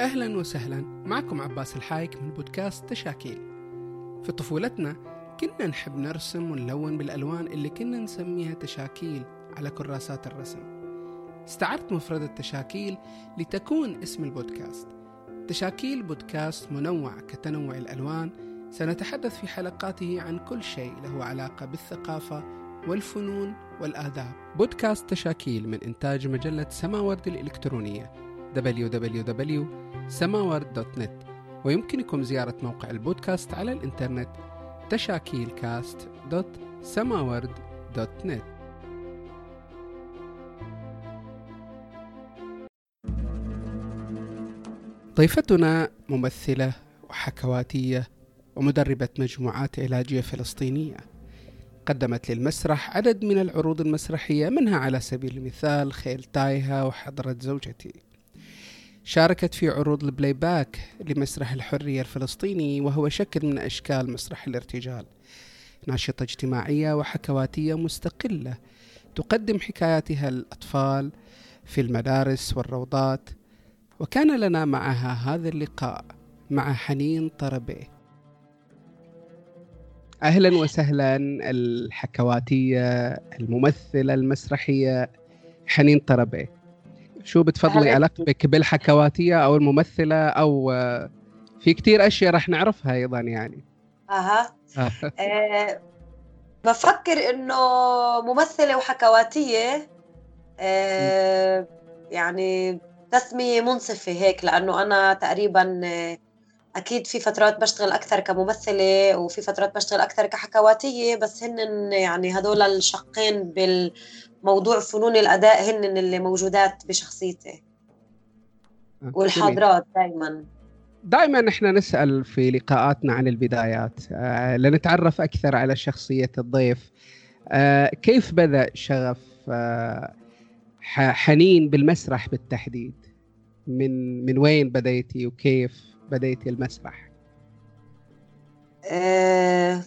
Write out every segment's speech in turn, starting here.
أهلا وسهلا. معكم عباس الحايك من بودكاست تشاكيل. في طفولتنا كنا نحب نرسم ونلون بالألوان اللي كنا نسميها تشاكيل على كراسات الرسم. استعرت مفردة تشاكيل لتكون اسم البودكاست. تشاكيل بودكاست منوع كتنوع الألوان. سنتحدث في حلقاته عن كل شيء له علاقة بالثقافة والفنون والآداب. بودكاست تشاكيل من إنتاج مجلة سماورد الإلكترونية. www.samaward.net ويمكنكم زيارة موقع البودكاست على الإنترنت تشاكيلكاست.samaward.net ضيفتنا ممثلة وحكواتية ومدربة مجموعات علاجية فلسطينية. قدمت للمسرح عدد من العروض المسرحية منها على سبيل المثال خيل تايهة وحضرة زوجتي. شاركت في عروض ال playback لمسرح الحرية الفلسطيني وهو شكل من أشكال مسرح الارتجال. ناشطة اجتماعية وحكواتية مستقلة تقدم حكاياتها للأطفال في المدارس والروضات وكان لنا معها هذا اللقاء مع حنين طربيه أهلا وسهلا الحكواتية الممثلة المسرحية حنين طربيه شو بتفضلي؟ القبك بالحكواتية أو الممثلة أو في كتير أشياء رح نعرفها أيضا يعني. أها. أه. بفكر إنه ممثلة وحكواتية أه يعني تسمية منصفة هيك لأنه أنا تقريبا أكيد في فترات بشتغل أكثر كممثلة وفي فترات بشتغل أكثر كحكواتية بس هن يعني هدول الشقين بالموضوع فنون الأداء هن اللي موجودات بشخصيتي. آه، والحاضرات دائما دائما إحنا نسأل في لقاءاتنا عن البدايات آه لنتعرف أكثر على شخصية الضيف. آه كيف بدأ شغف آه حنين بالمسرح بالتحديد؟ من من وين بديتي وكيف بديتي المسرح؟ أه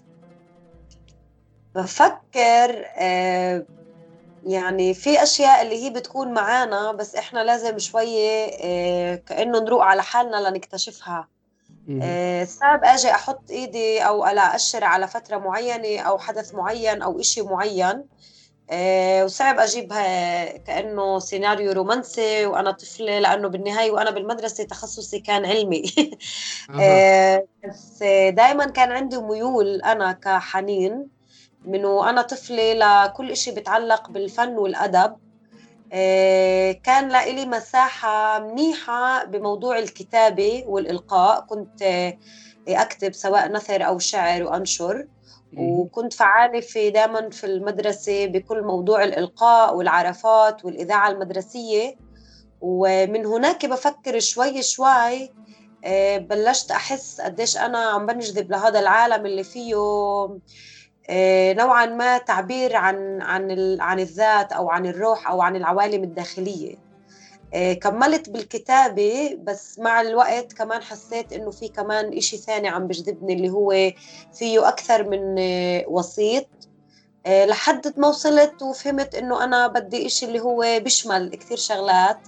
بفكر أه يعني في أشياء اللي هي بتكون معانا بس إحنا لازم شوية أه كأنه نروق على حالنا لنكتشفها. أه صعب أجي أحط إيدي أو لا أشر على فترة معينة أو حدث معين أو إشي معين. آه، وصعب أجيبها كأنه سيناريو رومانسي وأنا طفلة لأنه بالنهاية وأنا بالمدرسة تخصصي كان علمي. بس دائما كان عندي ميول أنا كحنين. من وأنا طفلة لكل شيء بتعلق بالفن والأدب. آه، كان لإلي مساحة منيحة بموضوع الكتابة والإلقاء. كنت أكتب سواء نثر أو شعر وأنشر. وكنت فعالة في دائما في المدرسة بكل موضوع الإلقاء والعرفات والإذاعة المدرسية. ومن هناك بفكر شوي شوي آه، بلشت أحس قديش أنا عم بنجذب لهذا العالم اللي فيه آه، نوعا ما تعبير عن عن عن الذات أو عن الروح أو عن العوالم الداخلية. آه، كملت بالكتابة بس مع الوقت كمان حسيت إنه في كمان إشي ثاني عم بجذبني اللي هو فيه أكثر من آه، وسيط. آه، لحد ما وصلت وفهمت إنه أنا بدي إشي اللي هو بيشمل كثير شغلات.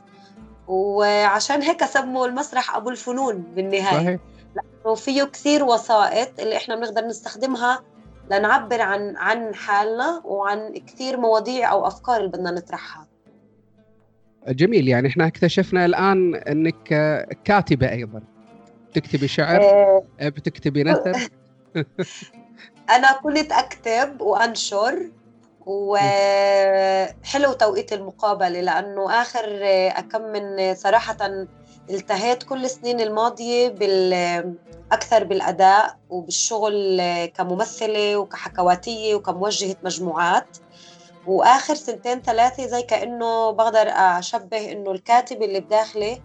وعشان هيك سموا المسرح أبو الفنون بالنهاية. صحيح. لأنه فيه كثير وسائط اللي إحنا بنقدر نستخدمها لنعبر عن عن حالنا وعن كثير مواضيع أو أفكار اللي بدنا نطرحها. جميل يعني إحنا اكتشفنا الآن إنك كاتبة أيضا. تكتبي شعر آه. بتكتبي نثر. أنا كنت أكتب وأنشر وحلو توقيت المقابلة لأنه آخر كم من صراحة التهيت كل السنين الماضية بال أكثر بالأداء وبالشغل كممثلة وكحكواتية وكموجهة مجموعات. وآخر سنتين ثلاثة زي كأنه بقدر أشبه إنه الكاتبه اللي بداخلي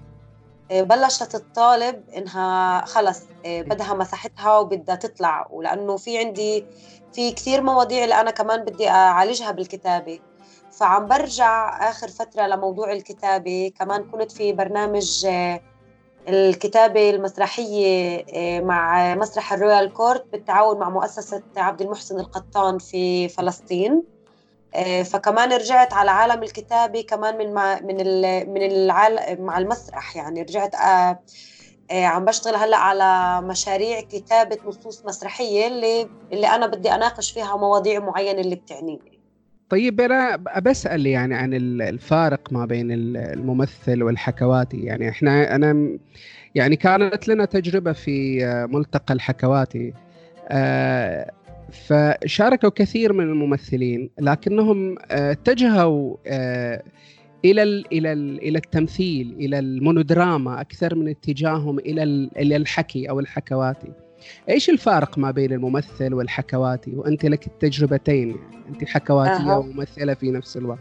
آه، بلشت تطالب إنها خلص آه، بدها مساحتها وبدها تطلع. ولأنه في عندي في كثير مواضيع اللي أنا كمان بدي أعالجها بالكتابة. فعم برجع آخر فترة لموضوع الكتابة. كمان كنت في برنامج آه، الكتابة المسرحية مع مسرح الرويال كورت بالتعاون مع مؤسسة عبد المحسن القطان في فلسطين. فكمان رجعت على عالم الكتابة كمان من من من العالم مع المسرح يعني. رجعت عم بشتغل هلأ على مشاريع كتابة نصوص مسرحية اللي اللي أنا بدي أناقش فيها مواضيع معينة اللي بتعنيني. طيب أنا بسأل يعني عن الفارق ما بين الممثل والحكواتي. يعني إحنا أنا يعني كانت لنا تجربة في ملتقى الحكواتي آه، فشاركوا كثير من الممثلين لكنهم آه، اتجهوا آه، إلى إلى إلى التمثيل إلى المونودراما أكثر من اتجاههم إلى إلى الحكي أو الحكواتي. إيش الفارق ما بين الممثل والحكواتي وأنت لك التجربتين أنت حكواتية أه. وممثلة في نفس الوقت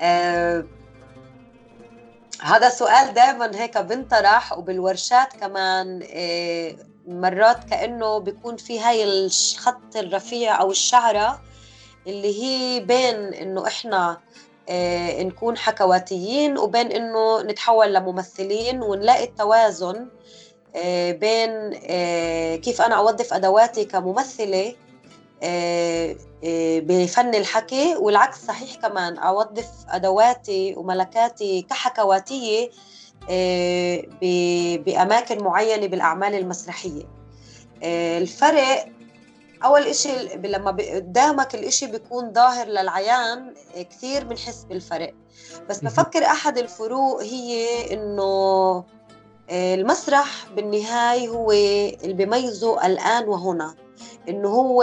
أه هذا سؤال دائما هيك بنطرح وبالورشات كمان أه مرات كأنه بيكون في هاي الخط الرفيع أو الشعرة اللي هي بين إنه إحنا آه نكون حكواتيين وبين إنه نتحول لممثلين ونلاقي التوازن بين آه، كيف أنا أوظف أدواتي كممثلة آه، بفن الحكي والعكس صحيح كمان أوظف أدواتي وملكاتي كحكواتية بأماكن معينة بالأعمال المسرحية. الفرق أول إشي لما قدامك الإشي بيكون ظاهر للعيان كثير بنحس بالفرق. بس بفكر أحد الفروق هي إنه آه، المسرح بالنهاية هو اللي بيميزه الآن وهنا إنه هو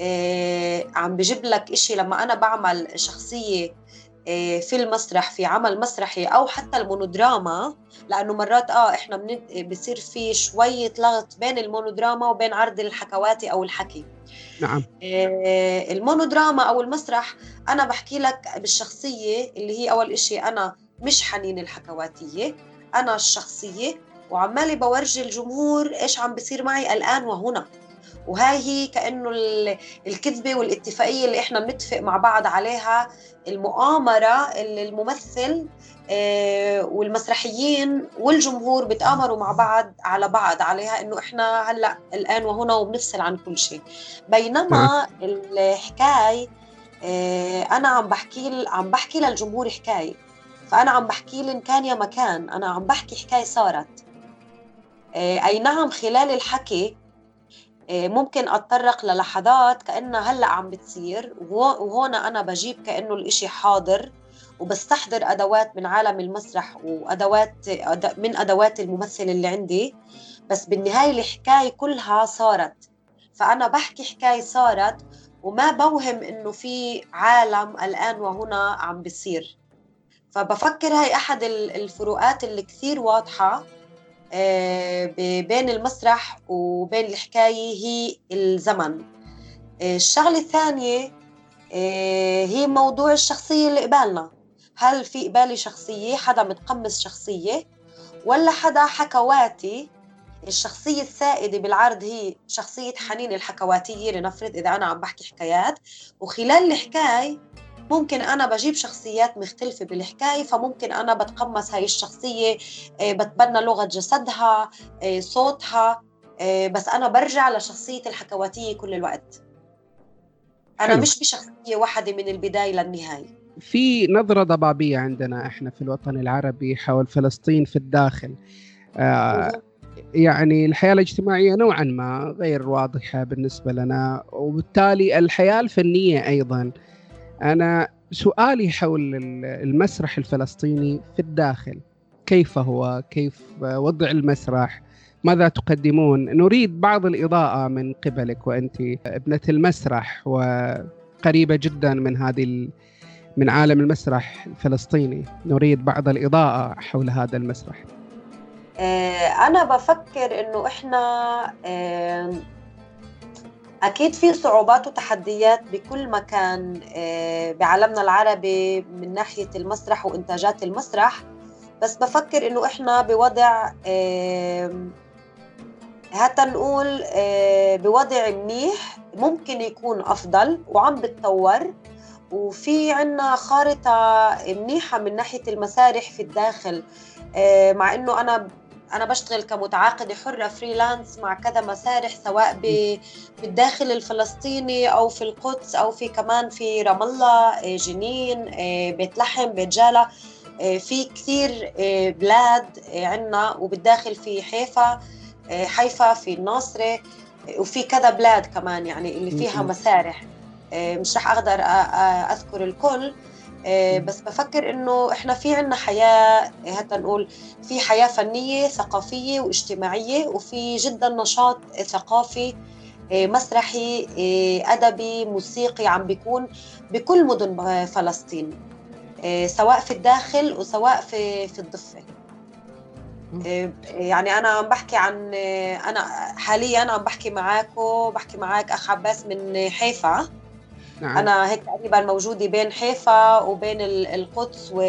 آه، عم بجيب لك إشي لما أنا بعمل شخصية آه، في المسرح في عمل مسرحي أو حتى المونودراما لأنه مرات آه إحنا بصير في شوية لغط بين المونودراما وبين عرض الحكواتي أو الحكي. نعم. المونودراما أو المسرح أنا بحكي لك بالشخصية اللي هي أول إشي أنا مش حنين الحكواتية أنا الشخصية وعمالي بورجي الجمهور إيش عم بصير معي الآن وهنا. وهاي هي كأنه الكذبة والاتفاقية اللي إحنا بنتفق مع بعض عليها المؤامرة اللي الممثل آه، والمسرحيين والجمهور بتآمروا مع بعض على بعض عليها إنه إحنا هلأ الآن وهنا وبنفصل عن كل شيء. بينما الحكاية آه، أنا عم بحكي عم بحكي للجمهور حكاية. فأنا عم بحكي لن كان يا مكان أنا عم بحكي حكاية صارت. آه، أي نعم خلال الحكي آه، ممكن أتطرق للحظات كأنها هلأ عم بتصير. وهون أنا بجيب كأنه الإشي حاضر وبستحضر أدوات من عالم المسرح وأدوات من أدوات الممثل اللي عندي. بس بالنهاية الحكاية كلها صارت. فأنا بحكي حكاية صارت وما بوهم إنه في عالم الآن وهنا عم بصير. فبفكر هاي أحد الفروقات اللي كثير واضحة آه، بين المسرح وبين الحكاية هي الزمن. آه، الشغلة الثانية آه، هي موضوع الشخصية اللي قبالنا. هل في قبالي شخصية؟ حدا متقمص شخصية؟ ولا حدا حكواتي؟ الشخصية السائدة بالعرض هي شخصية حنين الحكواتية لنفرض إذا أنا عم بحكي حكايات. وخلال الحكاية ممكن أنا بجيب شخصيات مختلفة بالحكاية فممكن أنا بتقمص هاي الشخصية آه، بتبنى لغة جسدها آه، صوتها آه، بس أنا برجع لشخصية الحكواتية كل الوقت. أنا حلو. مش بشخصية واحدة من البداية للنهاية. في نظرة ضبابية عندنا إحنا في الوطن العربي حول فلسطين في الداخل. آه يعني الحياة الاجتماعية نوعا ما غير واضحة بالنسبة لنا وبالتالي الحياة الفنية أيضا أنا سؤالي حول المسرح الفلسطيني في الداخل. كيف هو؟ كيف وضع المسرح؟ ماذا تقدمون؟ نريد بعض الإضاءة من قبلك وأنت ابنة المسرح وقريبة جدا من هذه من عالم المسرح الفلسطيني. نريد بعض الإضاءة حول هذا المسرح. آه، أنا بفكر إنه إحنا أكيد في صعوبات وتحديات بكل مكان آه، بعالمنا العربي من ناحية المسرح وإنتاجات المسرح. بس بفكر إنه إحنا بوضع حتى نقول آه، بوضع منيح ممكن يكون أفضل وعم بتطور. وفي عنا خارطة منيحة من ناحية المسارح في الداخل آه، مع إنه أنا أنا بشتغل كمتعاقده حرة فريلانس مع كذا مسارح سواء بالداخل الفلسطيني أو في القدس أو في كمان في رام الله آه، جنين آه، بيت لحم بيت جالة في كثير بلاد عندنا وبالداخل في حيفا حيفا في الناصرة وفي كذا بلاد كمان يعني اللي فيها مسارح. مش رح أقدر أذكر الكل. آه، بس بفكر إنه إحنا في عنا حياة هتا نقول في حياة فنية ثقافية واجتماعية وفي جدا نشاط ثقافي آه، مسرحي آه، أدبي موسيقي عم بيكون بكل مدن فلسطين سواء في الداخل وسواء في في الضفة. يعني أنا عم بحكي عن أنا حاليا عم بحكي معاكم بحكي معك أخ عباس من حيفا. نعم. أنا هيك تقريبا موجودة بين حيفا وبين القدس و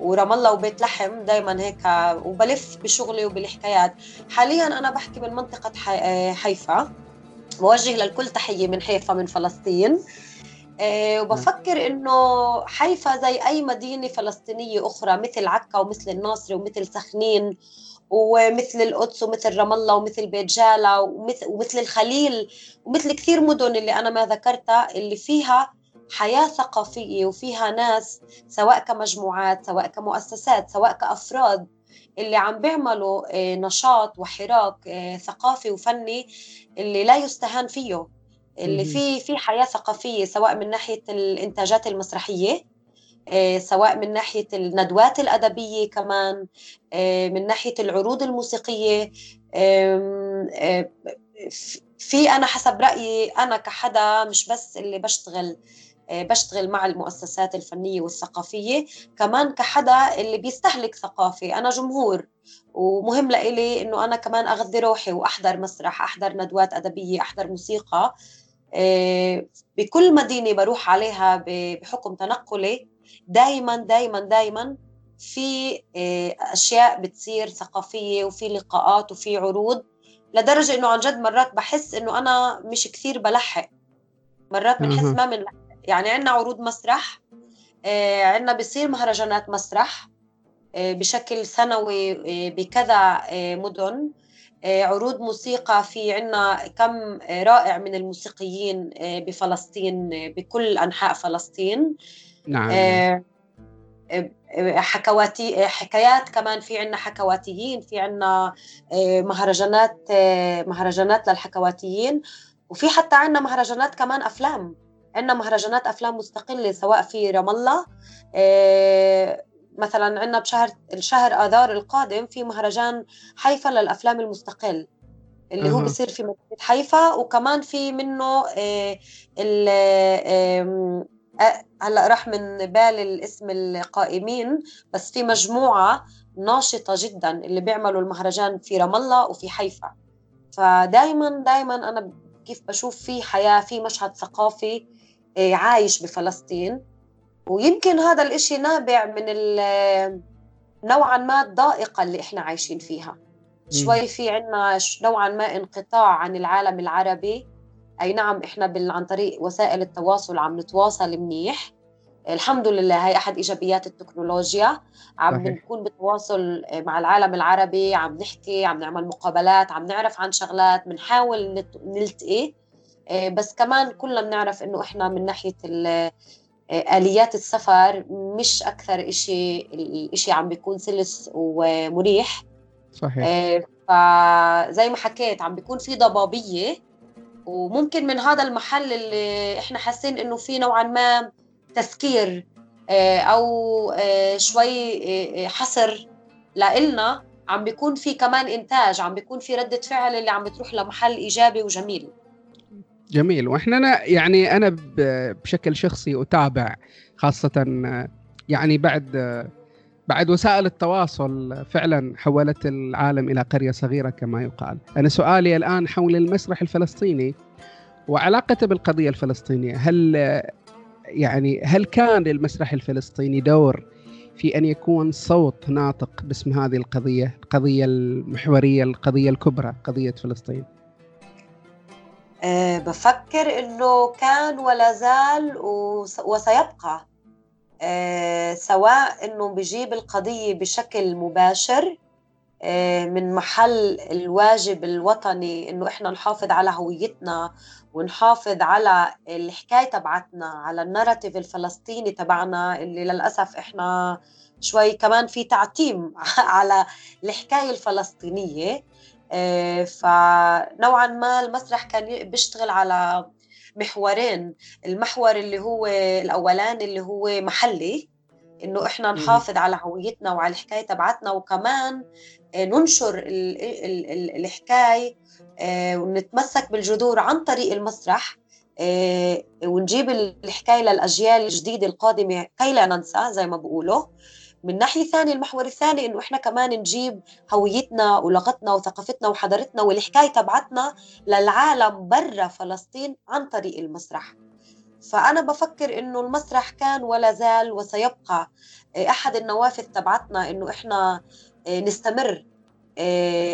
ورام الله وبيت لحم دائما هيك وبلف بشغلي وبالحكايات. حاليا أنا بحكي من منطقه حيفا. بوجه للكل تحية من حيفا من فلسطين. أه وبفكر إنه حيفا زي أي مدينة فلسطينية أخرى مثل عكا ومثل الناصري ومثل سخنين ومثل القدس ومثل رام الله ومثل بيت جالا ومثل, ومثل الخليل ومثل كثير مدن اللي أنا ما ذكرتها اللي فيها حياة ثقافية وفيها ناس سواء كمجموعات سواء كمؤسسات سواء كأفراد اللي عم بيعملوا آه، نشاط وحراك آه، ثقافي وفني اللي لا يستهان فيه اللي فيه في حياة ثقافية سواء من ناحية الإنتاجات المسرحية سواء من ناحية الندوات الأدبية كمان آه، من ناحية العروض الموسيقية آه، في أنا حسب رأيي أنا كحدا مش بس اللي بشتغل بشتغل مع المؤسسات الفنية والثقافية كمان كحدا اللي بيستهلك ثقافي أنا جمهور ومهم لإلي إنه أنا كمان أغذي روحي وأحضر مسرح أحضر ندوات أدبية أحضر موسيقى بكل مدينة بروح عليها بحكم تنقلي. دائما دائما دائما في آه، أشياء بتصير ثقافية وفي لقاءات وفي عروض. لدرجة إنه عن جد مرات بحس إنه أنا مش كثير بلحق. مرات بنحس ما بنلحق يعني عندنا عروض مسرح آه، عندنا بيصير مهرجانات مسرح آه، بشكل سنوي بكذا مدن. عروض موسيقى في عنا كم رائع من الموسيقيين بفلسطين بكل أنحاء فلسطين. نعم. آه حكواتي حكايات كمان في عنا حكواتيين في عنا آه، مهرجانات آه، مهرجانات للحكواتيين وفي حتى عنا مهرجانات كمان أفلام. عنا مهرجانات أفلام مستقلة سواء في رام الله آه، مثلا عنا بشهر الشهر آذار القادم في مهرجان حيفا للأفلام المستقل اللي هو بصير في مدينة حيفا وكمان في منه هلأ راح من بالي الاسم القائمين بس في مجموعة ناشطة جدا اللي بيعملوا المهرجان في رام الله وفي حيفا. فدائما دائما أنا كيف بشوف في حياة في مشهد ثقافي آه، عايش بفلسطين. ويمكن هذا الإشي نابع من نوعا ما الضائقة اللي إحنا عايشين فيها. شوي في عنا نوعا ما انقطاع عن العالم العربي. أي نعم إحنا عن طريق وسائل التواصل عم نتواصل منيح. الحمد لله هي أحد إيجابيات التكنولوجيا. عم نكون بتواصل مع العالم العربي عم نحكي عم نعمل مقابلات عم نعرف عن شغلات بنحاول نلتقي. آه، بس كمان كلنا بنعرف إنه إحنا من ناحية آه، آليات السفر مش أكثر شيء الشيء عم بيكون سلس ومريح. صحيح. آه، فزي ما حكيت عم بيكون في ضبابية. وممكن من هذا المحل اللي إحنا حاسين إنه في نوعا ما تسكير آه، أو آه، شوي آه، حصر لإلنا. عم بيكون في كمان إنتاج عم بيكون في ردة فعل اللي عم بتروح لمحل إيجابي وجميل. جميل. وإحنا يعني أنا بشكل شخصي أتابع خاصة يعني بعد بعد وسائل التواصل فعلا حولت العالم إلى قرية صغيرة كما يقال. أنا سؤالي الآن حول المسرح الفلسطيني وعلاقته بالقضية الفلسطينية، هل يعني هل كان للمسرح الفلسطيني دور في أن يكون صوت ناطق باسم هذه القضية، القضية المحورية، القضية الكبرى، قضية فلسطين؟ أه بفكر إنه كان ولا زال وسيبقى سواء إنه بجيب القضية بشكل مباشر من محل الواجب الوطني إنه إحنا نحافظ على هويتنا ونحافظ على الحكاية تبعتنا على الناراتيف الفلسطيني تبعنا اللي للأسف إحنا شوي كمان في تعتيم على الحكاية الفلسطينية. آه، فنوعا ما المسرح كان بيشتغل على محورين. المحور اللي هو الأولاني اللي هو محلي إنه إحنا نحافظ على هويتنا وعلى الحكاية تبعتنا وكمان آه، ننشر الحكاية آه، ونتمسك بالجذور عن طريق المسرح ونجيب الحكاية للأجيال الجديدة القادمة كي لا ننسى زي ما بقولوا. من ناحية ثانية المحور الثاني إنه إحنا كمان نجيب هويتنا ولغتنا وثقافتنا وحضارتنا والحكاية تبعتنا للعالم برا فلسطين عن طريق المسرح. فأنا بفكر إنه المسرح كان ولا زال وسيبقى أحد النوافذ تبعتنا إنه إحنا نستمر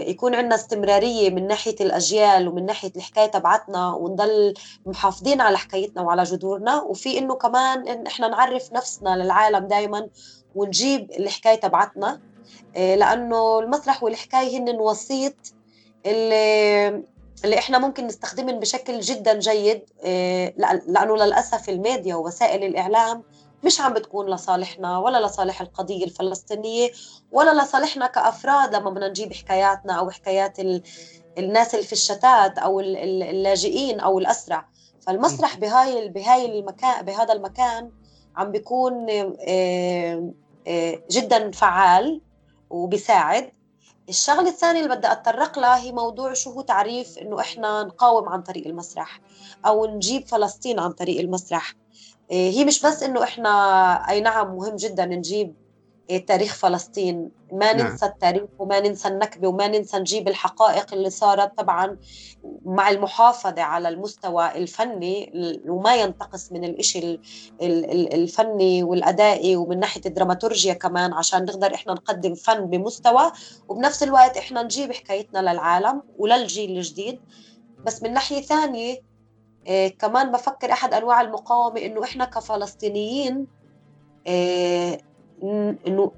يكون عندنا استمرارية من ناحية الأجيال ومن ناحية الحكاية تبعتنا ونضل محافظين على حكايتنا وعلى جذورنا وفي إنه كمان إن إحنا نعرف نفسنا للعالم دائما ونجيب الحكاية تبعتنا آه، لأنه المسرح والحكاية هن وسيط اللي اللي إحنا ممكن نستخدمهم بشكل جدا جيد آه، لأنه للأسف الميديا ووسائل الإعلام مش عم بتكون لصالحنا ولا لصالح القضية الفلسطينية ولا لصالحنا كأفراد لما بدنا نجيب حكاياتنا أو حكايات الناس اللي في الشتات أو اللاجئين أو الاسرى فالمسرح بهاي بهاي المكان بهذا المكان عم بيكون آه، آه، جدا فعال وبيساعد. الشغلة الثانية اللي بدي أتطرق لها هي موضوع شو هو تعريف إنه إحنا نقاوم عن طريق المسرح أو نجيب فلسطين عن طريق المسرح. هي مش بس إنه إحنا أي نعم مهم جدا نجيب تاريخ فلسطين. ما نعم. ننسى التاريخ وما ننسى النكبة وما ننسى نجيب الحقائق اللي صارت. طبعا مع المحافظة على المستوى الفني وما ينتقص من الإشي الفني والأدائي ومن ناحية الدراماتورجيا كمان عشان نقدر إحنا نقدم فن بمستوى. وبنفس الوقت إحنا نجيب حكايتنا للعالم وللجيل الجديد. بس من ناحية ثانية إيه كمان بفكر أحد أنواع المقاومة إنه إحنا كفلسطينيين إيه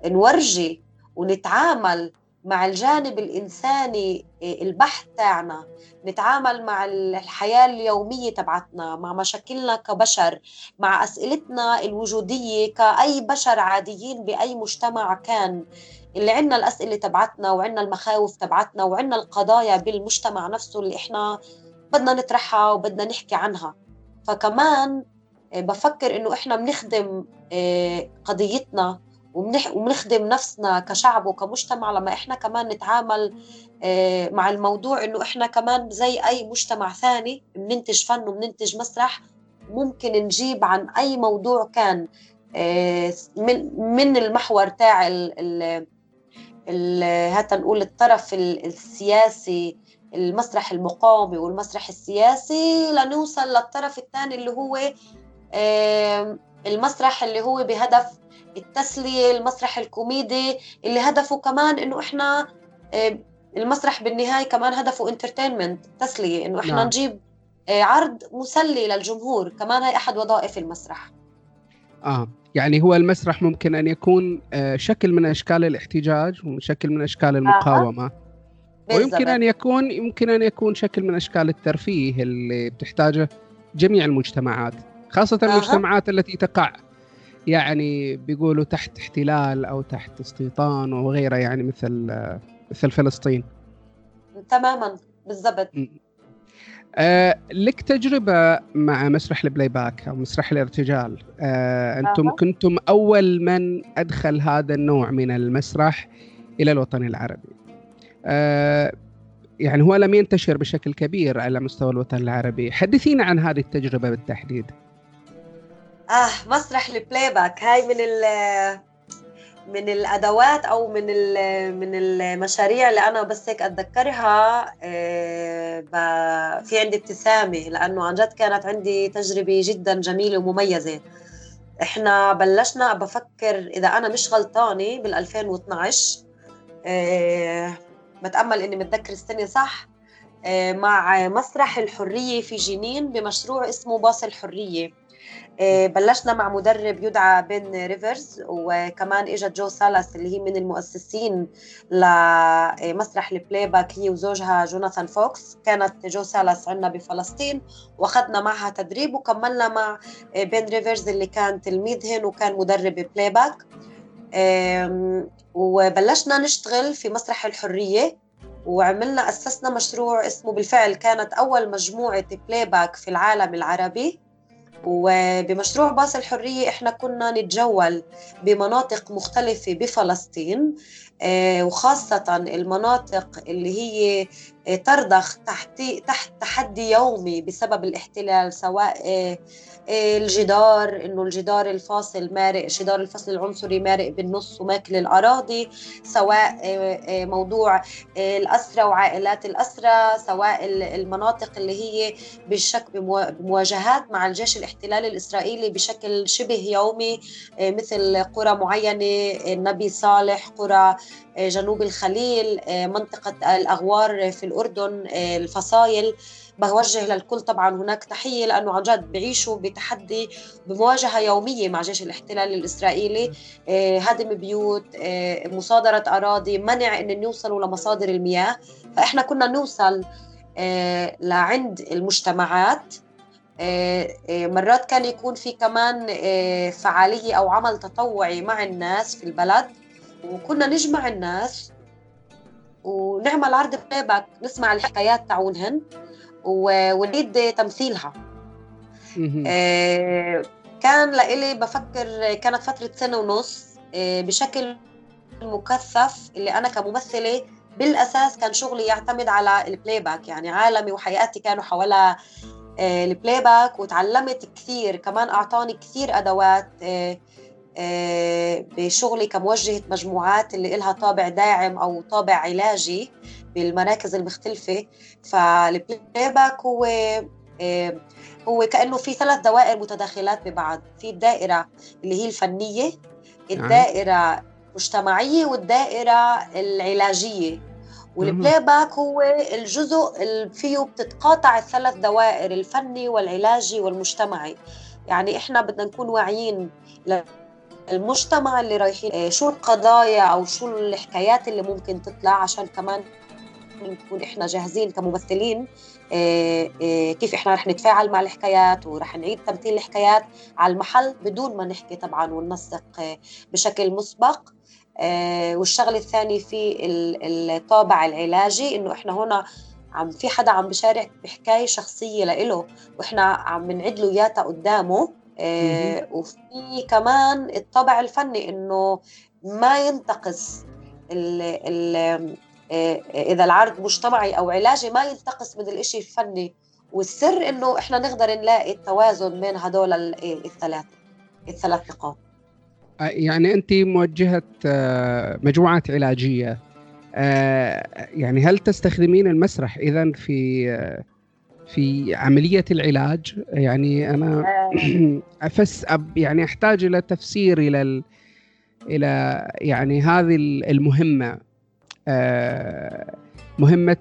نورجي ونتعامل مع الجانب الإنساني آه، البحث تاعنا نتعامل مع الحياة اليومية تبعتنا مع مشاكلنا كبشر مع أسئلتنا الوجودية كأي بشر عاديين بأي مجتمع كان اللي عنا الأسئلة تبعتنا وعنا المخاوف تبعتنا وعنا القضايا بالمجتمع نفسه اللي إحنا بدنا نطرحها وبدنا نحكي عنها. فكمان آه، بفكر إنه إحنا بنخدم آه، قضيتنا وبنخدم نفسنا كشعب وكمجتمع لما إحنا كمان نتعامل آه، مع الموضوع إنه إحنا كمان زي أي مجتمع ثاني بننتج فن وبننتج مسرح ممكن نجيب عن أي موضوع كان من من المحور تاع هات نقول الطرف السياسي المسرح المقاومي والمسرح السياسي لنوصل للطرف الثاني اللي هو آه، المسرح اللي هو بهدف التسلية المسرح الكوميدي اللي هدفه كمان إنه إحنا آه، المسرح بالنهاية كمان هدفه انترتينمنت تسلية إنه إحنا نعم. نجيب آه، عرض مسلي للجمهور كمان هي أحد وظائف المسرح آه يعني هو المسرح ممكن أن يكون آه، شكل من أشكال الاحتجاج وشكل من أشكال المقاومة آه. ويمكن أن يكون يمكن أن يكون شكل من أشكال الترفيه اللي بتحتاجه جميع المجتمعات خاصة آه. المجتمعات التي تقع يعني بيقولوا تحت احتلال أو تحت استيطان وغيره يعني مثل مثل فلسطين. تماما بالضبط. آه لك تجربة مع مسرح ال playback أو مسرح الارتجال. آه أنتم آه. كنتم أول من أدخل هذا النوع من المسرح إلى الوطن العربي. يعني هو لم ينتشر بشكل كبير على مستوى الوطن العربي. حدثينا عن هذه التجربة بالتحديد. آه مسرح ال playback هاي من ال من الأدوات أو من من المشاريع اللي أنا بس هيك أتذكرها آه، في عندي ابتسامة لأنه عن جد كانت عندي تجربة جدا جميلة ومميزة. إحنا بلشنا بفكر إذا أنا مش غلطانة بال 2012 أه بتأمل إني متذكر السنة صح؟ أه مع مسرح الحرية في جنين بمشروع اسمه باص الحرية. بلشنا مع مدرب يدعى بن ريفرز وكمان اجت جو سالاس اللي هي من المؤسسين لمسرح ال playback هي وزوجها جوناثان فوكس. كانت جو سالاس عندنا بفلسطين واخذنا معها تدريب وكملنا مع بن ريفرز اللي كان تلميذهن وكان مدرب playback. وبلشنا نشتغل في مسرح الحرية وعملنا أسسنا مشروع اسمه بالفعل كانت أول مجموعة playback في العالم العربي. وبمشروع باص الحرية إحنا كنا نتجول بمناطق مختلفة بفلسطين آه، وخاصة المناطق اللي هي آه، ترضخ تحت تحت تحدي يومي بسبب الاحتلال سواء آه، الجدار إنه الجدار الفاصل مارق الجدار الفصل العنصري مارق بالنص وماكل الأراضي سواء موضوع الاسرى وعائلات الاسرى سواء المناطق اللي هي بالشك بمواجهات مع الجيش الاحتلالي الإسرائيلي بشكل شبه يومي مثل قرى معينة النبي صالح قرى جنوب الخليل منطقة الأغوار في الأردن الفصايل. بوجه للكل طبعا هناك تحية لأنه عن جد بعيشوا بتحدي بمواجهة يومية مع جيش الاحتلال الإسرائيلي. هدم بيوت مصادرة أراضي منع أن يوصلوا لمصادر المياه. فإحنا كنا نوصل لعند المجتمعات. مرات كان يكون في كمان فعالية أو عمل تطوعي مع الناس في البلد. وكنا نجمع الناس ونعمل عرض بلاي نسمع الحكايات تاعونهن ونريد تمثيلها. آه كان لإلي بفكر كانت فترة سنة ونص آه بشكل مكثف اللي أنا كممثلة بالأساس كان شغلي يعتمد على ال playback يعني عالمي وحياتي كانوا حول البلاي باك وتعلمت كثير كمان أعطاني كثير أدوات آه، بشغلي كموجهة مجموعات اللي إلها طابع داعم أو طابع علاجي. بالمراكز المختلفة فال playback هو هو كأنه في ثلاث دوائر متداخلات ببعض. في الدائرة اللي هي الفنية نعم. الدائرة المجتمعية والدائرة العلاجية. وال playback هو الجزء اللي فيه بتتقاطع الثلاث دوائر الفني والعلاجي والمجتمعي. يعني إحنا بدنا نكون واعيين المجتمع اللي رايحين آه، شو القضايا أو شو الحكايات اللي ممكن تطلع عشان كمان نكون إحنا جاهزين كممثلين آه، آه، كيف إحنا رح نتفاعل مع الحكايات ورح نعيد تمثيل الحكايات على المحل بدون ما نحكي طبعا وننسق بشكل مسبق. والشغله الثاني في الطابع العلاجي إنه إحنا هنا عم في حدا عم بشارك بحكاية شخصية لإله وإحنا عم بنعد له إياها قدامه. آه وفي كمان الطابع الفني إنه ما ينتقص ال ال آه إذا العرض مجتمعي أو علاجي ما ينتقص من الإشي الفني والسر إنه إحنا نقدر نلاقي التوازن بين هدول الثلاث الثلاث نقاط. آه، يعني أنت موجهة آه، مجموعات علاجية. آه، يعني هل تستخدمين المسرح إذا في في عملية العلاج؟ يعني أنا آه. أفس يعني أحتاج إلى تفسير إلى ال... إلى يعني هذه المهمة. آه، مهمة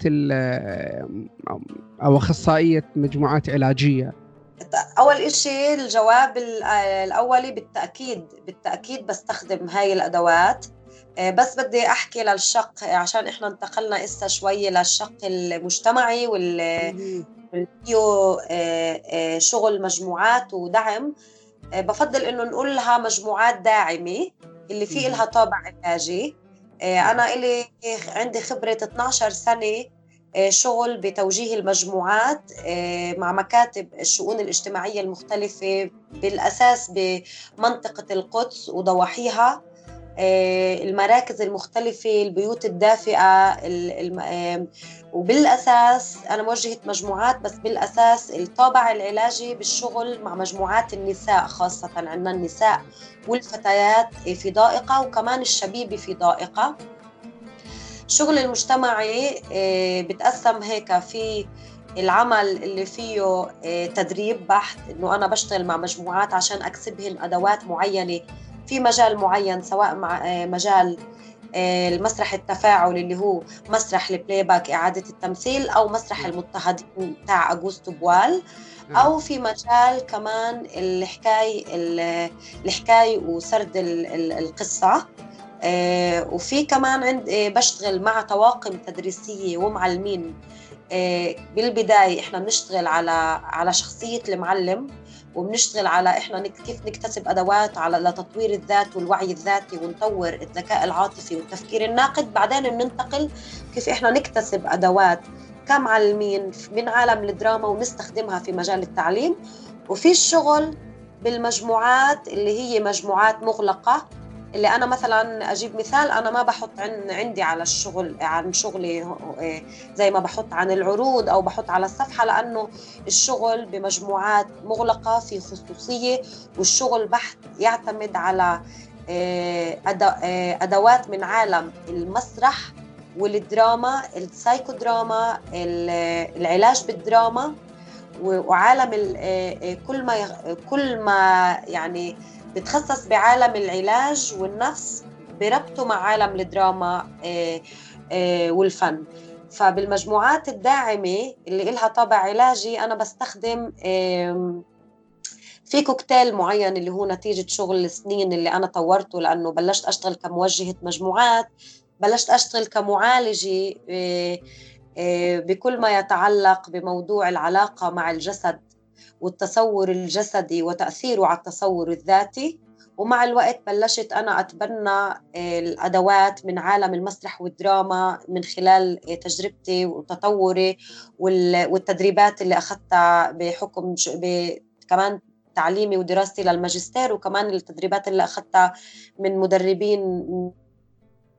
أو أخصائية مجموعات علاجية. أول شيء الجواب الأولي بالتأكيد بالتأكيد بستخدم هاي الأدوات. آه، بس بدي أحكي للشق عشان إحنا انتقلنا إسا شوي للشق المجتمعي وال فيه آه، آه، شغل مجموعات ودعم. آه، بفضل إنه نقول لها مجموعات داعمة اللي في لها طابع علاجي. أنا إلي عندي خبرة 12 سنة شغل بتوجيه المجموعات مع مكاتب الشؤون الاجتماعية المختلفة بالأساس بمنطقة القدس وضواحيها. آه، المراكز المختلفة البيوت الدافئة وبالأساس أنا موجهة مجموعات بس بالأساس الطابع العلاجي بالشغل مع مجموعات النساء خاصة عندنا النساء والفتيات في ضائقة وكمان الشبيبة في ضائقة. الشغل المجتمعي آه، بتقسم هيك في العمل اللي فيه آه، تدريب بحث إنه أنا بشتغل مع مجموعات عشان أكسبهن أدوات معينة في مجال معين سواء مع آه، مجال آه، المسرح التفاعلي اللي هو مسرح ال playback إعادة التمثيل أو مسرح المضطهدين تاع أغوستو بوال. أو في مجال كمان الحكاية الحكاية وسرد القصة آه، وفي كمان عند بشتغل مع طواقم تدريسية ومعلمين بالبداية إحنا بنشتغل على على شخصية المعلم وبنشتغل على إحنا كيف نكتسب أدوات على لتطوير الذات والوعي الذاتي ونطور الذكاء العاطفي والتفكير الناقد. بعدين بننتقل كيف إحنا نكتسب أدوات كمعلمين من عالم الدراما ونستخدمها في مجال التعليم. وفي الشغل بالمجموعات اللي هي مجموعات مغلقة اللي أنا مثلا أجيب مثال أنا ما بحط عندي على الشغل عن شغلي آه، زي ما بحط عن العروض أو بحط على الصفحة لأنه الشغل بمجموعات مغلقة في خصوصية والشغل بحت يعتمد على آه، آه، أدوات من عالم المسرح والدراما السايكودراما العلاج بالدراما وعالم كل ما كل ما يعني بتخصص بعالم العلاج والنفس بربطه مع عالم الدراما آه، آه، والفن. فبالمجموعات الداعمة اللي إلها طابع علاجي أنا بستخدم في كوكتيل معين اللي هو نتيجة شغل السنين اللي أنا طورته لأنه بلشت أشتغل كموجهة مجموعات بلشت أشتغل كمعالجة آه، بكل ما يتعلق بموضوع العلاقة مع الجسد والتصور الجسدي وتأثيره على التصور الذاتي. ومع الوقت بلشت أنا أتبنى آه، الأدوات من عالم المسرح والدراما من خلال آه، تجربتي وتطوري والتدريبات اللي أخذتها بحكم كمان تعليمي ودراستي للماجستير وكمان التدريبات اللي أخذتها من مدربين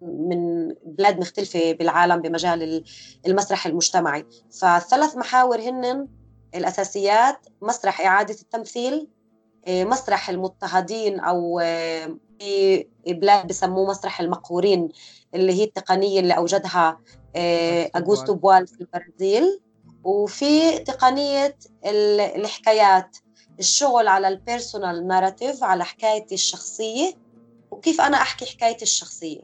من بلاد مختلفة بالعالم بمجال المسرح المجتمعي. فالثلاث محاور هن الأساسيات مسرح إعادة التمثيل آه، مسرح المضطهدين أو آه، في بلاد بسموه مسرح المقهورين اللي هي التقنية اللي أوجدها آه، أغوستو بوال. في البرازيل. وفي تقنية الحكايات الشغل على ال personal narrative على حكايتي الشخصية وكيف أنا أحكي حكايتي الشخصية.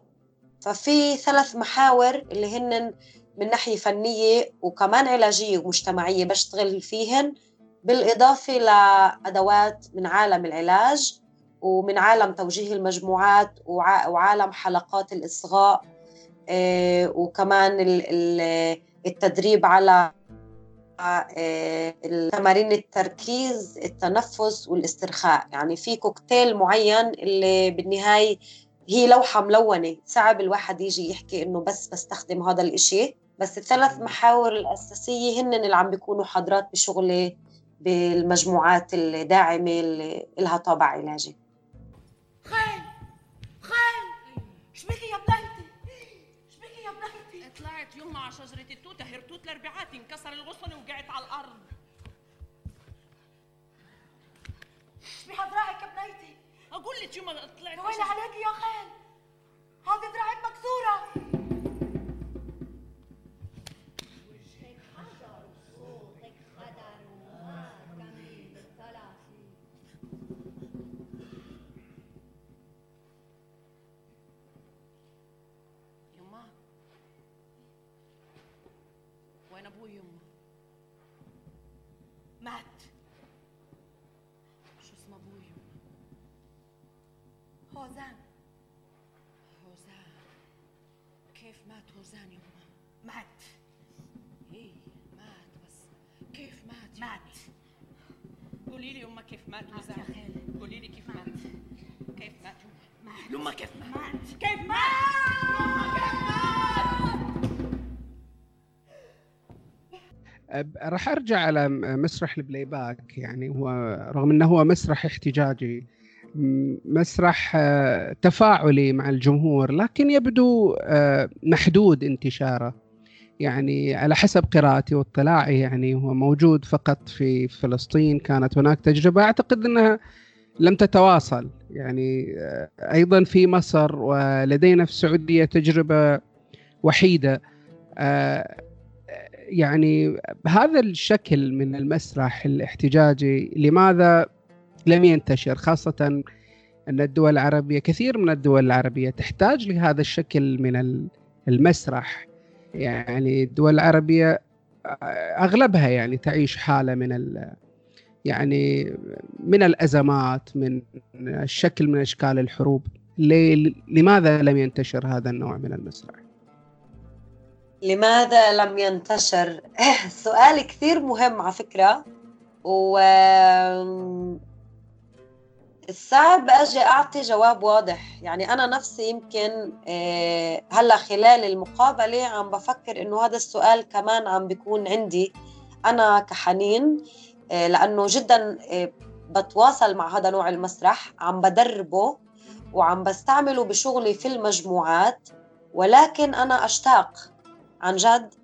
ففي ثلاث محاور اللي هن من ناحية فنية وكمان علاجية ومجتمعية بشتغل فيهن بالإضافة لأدوات من عالم العلاج ومن عالم توجيه المجموعات وعالم حلقات الإصغاء آه، وكمان التدريب على آه، تمارين التركيز التنفس والاسترخاء. يعني في كوكتيل معين اللي بالنهاية هي لوحة ملونة صعب الواحد يجي يحكي إنه بس بستخدم هذا الإشي. بس الثلاث محاور الأساسية هن اللي عم بيكونوا حاضرات بشغلي بالمجموعات الداعمة اللي لها طابع علاجي. خال خال شبيكي يا بنيتي شبيكي يا بنيتي طلعت يوم مع شجرة التوتة هرتوت الأربعات انكسر الغصن وقعت على الأرض. شبي دراعك يا بنيتي أقول لك يوم طلعت وين عليكي يا خال هذه دراعك مكسورة. راح ارجع على مسرح ال playback يعني هو رغم إنه هو مسرح احتجاجي مسرح آه، تفاعلي مع الجمهور لكن يبدو آه، محدود انتشاره. يعني على حسب قراءتي واطلاعي يعني هو موجود فقط في فلسطين كانت هناك تجربة. أعتقد أنها لم تتواصل. يعني آه، أيضا في مصر ولدينا في السعودية تجربة وحيدة. يعني بهذا الشكل من المسرح الاحتجاجي لماذا لم ينتشر؟ خاصة أن الدول العربية كثير من الدول العربية تحتاج لهذا الشكل من المسرح. يعني الدول العربية أغلبها يعني تعيش حالة من يعني من الأزمات من الشكل من أشكال الحروب. لماذا لم ينتشر هذا النوع من المسرح؟ لماذا لم ينتشر؟ سؤال كثير مهم على فكرة و صعب أجي أعطي جواب واضح يعني أنا نفسي يمكن آه، هلأ خلال المقابلة عم بفكر إنه هذا السؤال كمان عم بيكون عندي أنا كحنين آه، لأنه جدا آه، بتواصل مع هذا نوع المسرح عم بدربه وعم بستعمله بشغلي في المجموعات ولكن أنا أشتاق عن جد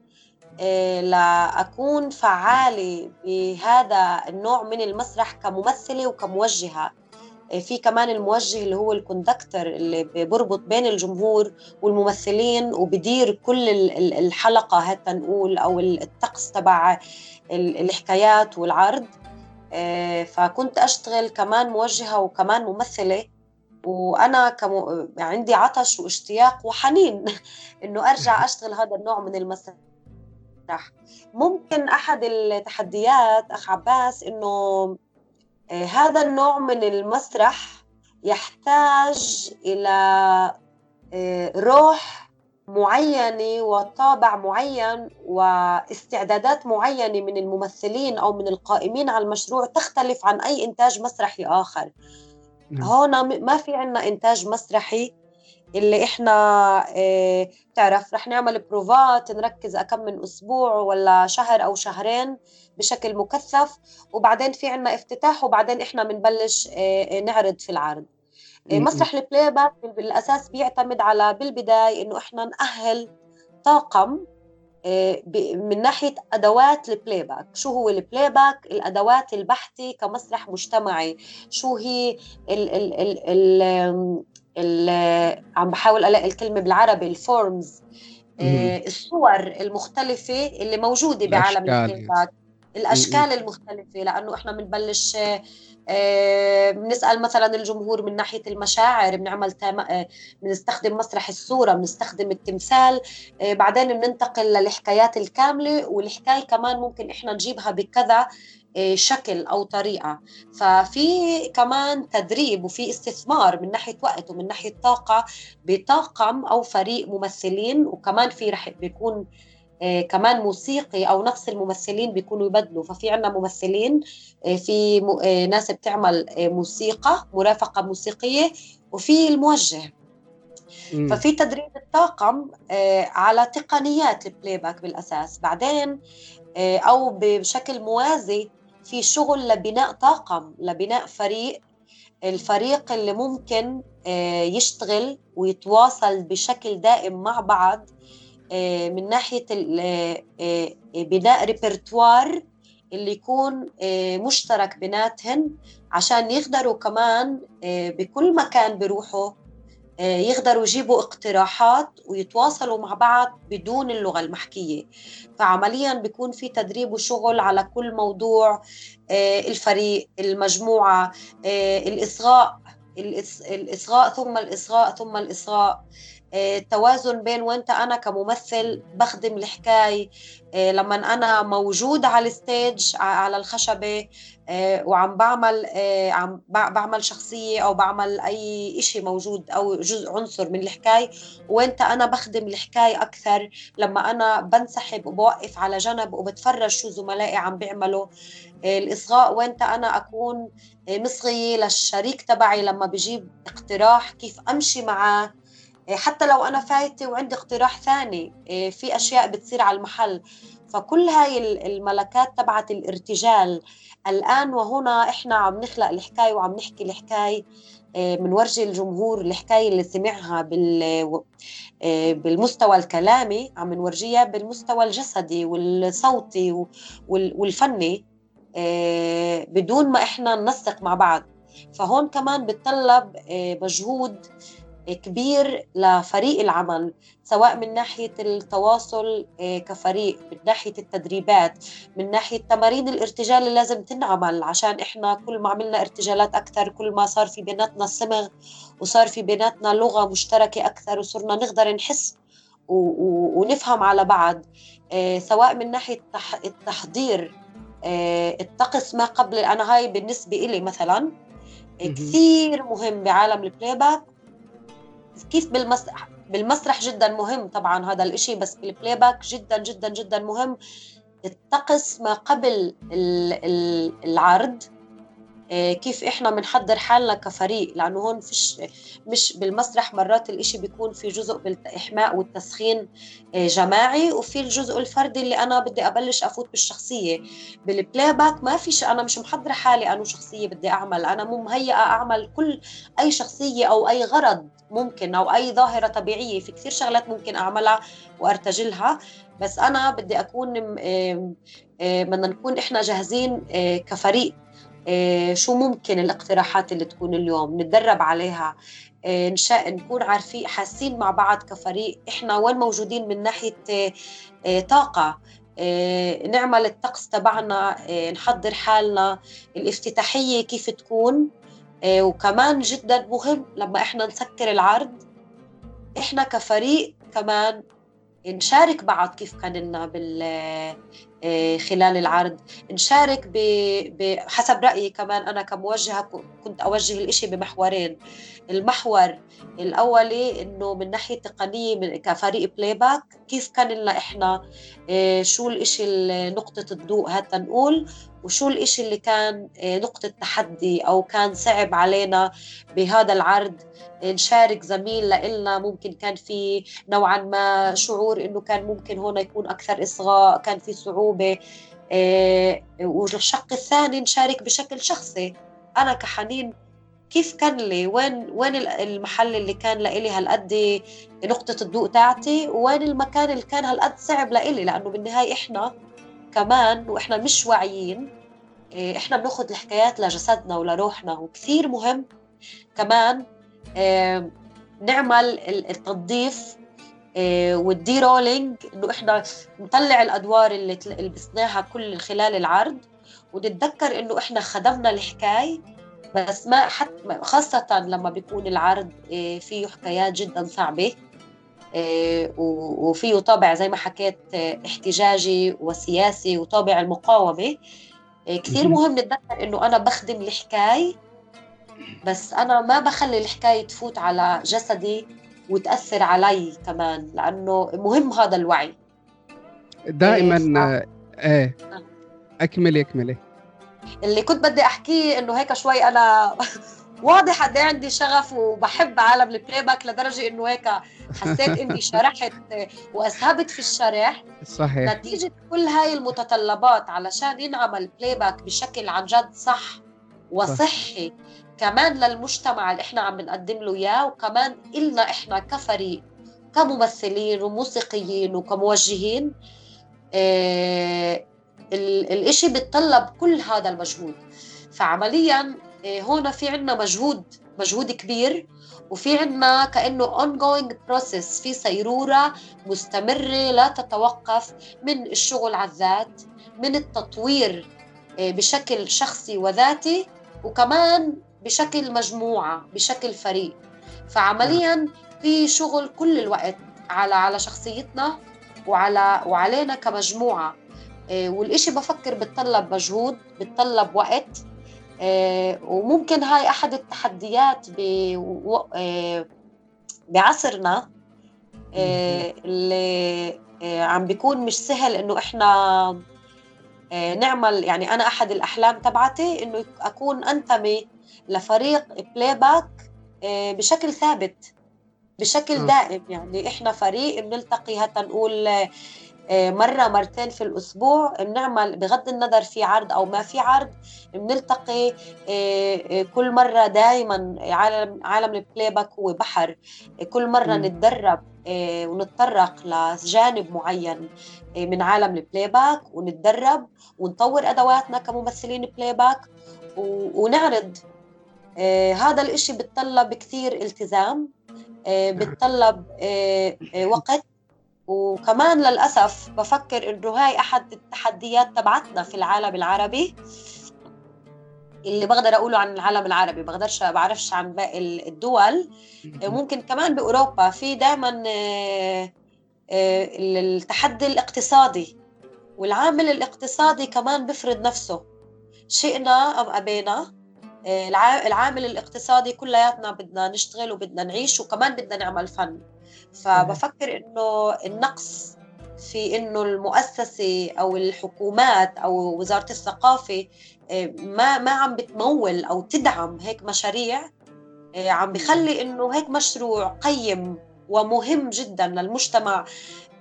لاكون فعالة بهذا النوع من المسرح كممثلة وكموجهة. في كمان الموجه اللي هو الكوندكتر اللي بيربط بين الجمهور والممثلين وبدير كل الحلقة هات نقول أو الطقس تبع الحكايات والعرض. آه، فكنت أشتغل كمان موجهة وكمان ممثلة. وأنا كم... عندي عطش واشتياق وحنين إنه أرجع أشتغل هذا النوع من المسرح ممكن أحد التحديات أخ عباس إنه آه، هذا النوع من المسرح يحتاج إلى آه، روح معينة وطابع معين واستعدادات معينة من الممثلين أو من القائمين على المشروع تختلف عن أي إنتاج مسرحي آخر نعم. هون ما في عنا إنتاج مسرحي اللي إحنا آه تعرف رح نعمل بروفات نركز أكم من أسبوع ولا شهر أو شهرين بشكل مكثف وبعدين في عنا افتتاح وبعدين إحنا بنبلش آه نعرض في العرض. مسرح ال playback بالأساس بيعتمد على بالبداية إنه إحنا نأهل طاقم من ناحية أدوات ال playback شو هو ال playback الأدوات البحثي كمسرح مجتمعي. شو هي ال ال ال ال عم بحاول ألاقي الكلمة بالعربي ال forms آه الصور المختلفة اللي موجودة بعالم الكتابات الأشكال المختلفة لأنه إحنا بنبلش آه بنسال مثلا الجمهور من ناحية المشاعر بنعمل آه بنستخدم مسرح الصورة بنستخدم التمثال آه بعدين بننتقل للحكايات الكاملة والحكاية كمان ممكن إحنا نجيبها بكذا آه، شكل أو طريقة. ففي كمان تدريب وفي استثمار من ناحية وقت ومن ناحية طاقة بطاقم أو فريق ممثلين وكمان في رح بيكون آه، كمان موسيقي أو نفس الممثلين بيكونوا يبدلوا. ففي عندنا ممثلين آه، في ناس بتعمل موسيقى مرافقة موسيقية وفي الموجه. ففي تدريب الطاقم على تقنيات ال playback بالأساس. بعدين أو بشكل موازي في شغل لبناء طاقم لبناء فريق. الفريق اللي ممكن آه، يشتغل ويتواصل بشكل دائم مع بعض. آه، من ناحية آه، بناء ريبرتوار اللي يكون مشترك بيناتهن عشان يقدروا كمان بكل مكان بيروحوا يقدروا يجيبوا اقتراحات ويتواصلوا مع بعض بدون اللغة المحكية. فعمليا بيكون في تدريب وشغل على كل موضوع آه، الفريق المجموعة آه، الإصغاء الإصغاء ثم الإصغاء ثم الإصغاء. آه، بين وانت أنا كممثل بخدم الحكاية لما أنا موجود على الستيج على الخشبة وعم بعمل عم بعمل شخصية أو بعمل أي شيء موجود أو جزء عنصر من الحكاية وانت أنا بخدم الحكاية أكثر. لما أنا بنسحب وبوقف على جنب وبتفرج شو زملائي عم بيعملوا الإصغاء وانت أنا أكون مصغية للشريك تبعي لما بجيب اقتراح كيف أمشي معاه حتى لو أنا فايتة وعندي اقتراح ثاني في أشياء بتصير على المحل. فكل هاي الملكات تبعت الارتجال. الآن وهنا إحنا عم نخلق الحكاية وعم نحكي الحكاية بنورجي الجمهور الحكاية اللي سمعها بال بالمستوى الكلامي عم نورجيها بالمستوى الجسدي والصوتي والفني بدون ما إحنا ننسق مع بعض. فهون كمان بتطلب مجهود كبير لفريق العمل سواء من ناحية التواصل آه، كفريق من ناحية التدريبات من ناحية تمارين الارتجال اللي لازم تنعمل عشان إحنا كل ما عملنا ارتجالات أكثر كل ما صار في بيناتنا صمغ وصار في بيناتنا لغة مشتركة أكثر وصرنا نقدر نحس ونفهم على بعض سواء من ناحية التحضير آه، الطقس ما قبل أنا هاي بالنسبة إلي مثلا كثير مهم بعالم ال playback كيف بالمسرح بالمسرح جدا مهم طبعا هذا الإشي بس بال playback جدا جدا جدا مهم. الطقس ما قبل العرض آه، كيف إحنا بنحضر حالنا كفريق لأنه هون فيش مش بالمسرح مرات الإشي بيكون في جزء بالإحماء والتسخين آه، جماعي وفي الجزء الفردي اللي أنا بدي أبلش أفوت بالشخصية. بال playback ما في أنا مش محضرة حالي انه شخصية بدي أعمل أنا مو مهيئة أعمل كل أي شخصية أو أي غرض. ممكن أو أي ظاهرة طبيعية في كثير شغلات ممكن أعملها وأرتجلها. بس أنا بدي أكون بدنا نكون إحنا جاهزين آه، كفريق آه، شو ممكن الاقتراحات اللي تكون اليوم نتدرب عليها آه، نشاء نكون عارفين حاسين مع بعض كفريق. إحنا وين موجودين من ناحية طاقة؟ نعمل الطقس تبعنا نحضر حالنا الافتتاحية كيف تكون؟ وكمان جدا مهم لما إحنا نسكر العرض إحنا كفريق كمان نشارك بعض كيف كان لنا بال آه، خلال العرض. نشارك بحسب رأيي كمان أنا كموجهة كنت أوجه الإشي بمحورين. المحور الأولي إنه من ناحية تقنية من كفريق playback كيف كان لنا إحنا آه، شو الإشي نقطة الضوء هات نقول. وشو الإشي اللي كان آه، نقطة تحدي أو كان صعب علينا بهذا العرض؟ نشارك زميل لإلنا ممكن كان في نوعا ما شعور إنه كان ممكن هون يكون أكثر إصغاء كان في صعوبة آه، والشق الثاني نشارك بشكل شخصي. أنا كحنين كيف كان لي؟ وين وين المحل اللي كان لإلي هالقد نقطة الضوء تاعتي؟ وين المكان اللي كان هالقد صعب لإلي؟ لأنه بالنهاية إحنا كمان وإحنا مش واعيين آه، إحنا بناخذ الحكايات لجسدنا ولروحنا وكثير مهم. كمان آه، نعمل التنظيف آه، والدي رولينج إنه إحنا نطلع الأدوار اللي لبسناها كل خلال العرض. ونتذكر إنه إحنا خدمنا الحكاية بس ما حتى خاصة لما بيكون العرض فيه حكايات جدا صعبة. وفيه طابع زي ما حكيت احتجاجي وسياسي وطابع المقاومة. كثير مهم. نتذكر إنه أنا بخدم الحكاية بس أنا ما بخلي الحكاية تفوت على جسدي وتأثر علي كمان لأنه مهم هذا الوعي. دائما إيه, إيه. اكملي اكملي اللي كنت بدي أحكيه إنه هيك شوي أنا واضح قد إيه عندي شغف وبحب عالم ال playback لدرجة إنه هيك حسيت إني شرحت واسهبت في الشرح. صحيح. نتيجة كل هاي المتطلبات علشان ينعمل playback بشكل عن جد صح وصحي كمان للمجتمع اللي إحنا عم بنقدم له إياه وكمان إلنا إحنا كفريق كممثلين وموسيقيين وكموجهين آه الإشي بيتطلب كل هذا المجهود. فعمليا هون في عنا مجهود مجهود كبير وفي عنا كأنه ongoing process في سيرورة مستمرة لا تتوقف من الشغل على الذات من التطوير آه، بشكل شخصي وذاتي وكمان بشكل مجموعة بشكل فريق. فعمليا في شغل كل الوقت على على شخصيتنا وعلى وعلينا كمجموعة. آه، والإشي بفكر بتطلب مجهود بتطلب وقت وممكن هاي أحد التحديات آه، بعصرنا اللي عم بيكون مش سهل إنه إحنا نعمل يعني أنا أحد الأحلام تبعتي إنه أكون أنتمي لفريق playback آه، بشكل ثابت بشكل دائم. يعني إحنا فريق بنلتقي حتى نقول آه، مرة مرتين في الأسبوع بنعمل بغض النظر في عرض أو ما في عرض بنلتقي آه، كل مرة دائما عالم عالم ال playback هو بحر كل مرة م. نتدرب ونتطرق لجانب معين من عالم ال playback ونتدرب ونطور أدواتنا كممثلين playback ونعرض آه هذا الإشي بتطلب كثير التزام آه. بتطلب آه آه وقت وكمان للأسف بفكر إنه هاي أحد التحديات تبعتنا في العالم العربي اللي بقدر أقوله عن العالم العربي بقدرش بعرفش عن باقي الدول. ممكن كمان بأوروبا في دائما آه، آه، التحدي الاقتصادي والعامل الاقتصادي كمان بفرض نفسه. شئنا أم أبينا آه، العامل الاقتصادي كلياتنا بدنا نشتغل وبدنا نعيش وكمان بدنا نعمل فن. فبفكر إنه النقص في إنه المؤسسة أو الحكومات أو وزارة الثقافة آه، ما ما عم بتمول أو تدعم هيك مشاريع آه، عم بخلي إنه هيك مشروع قيم ومهم جدا للمجتمع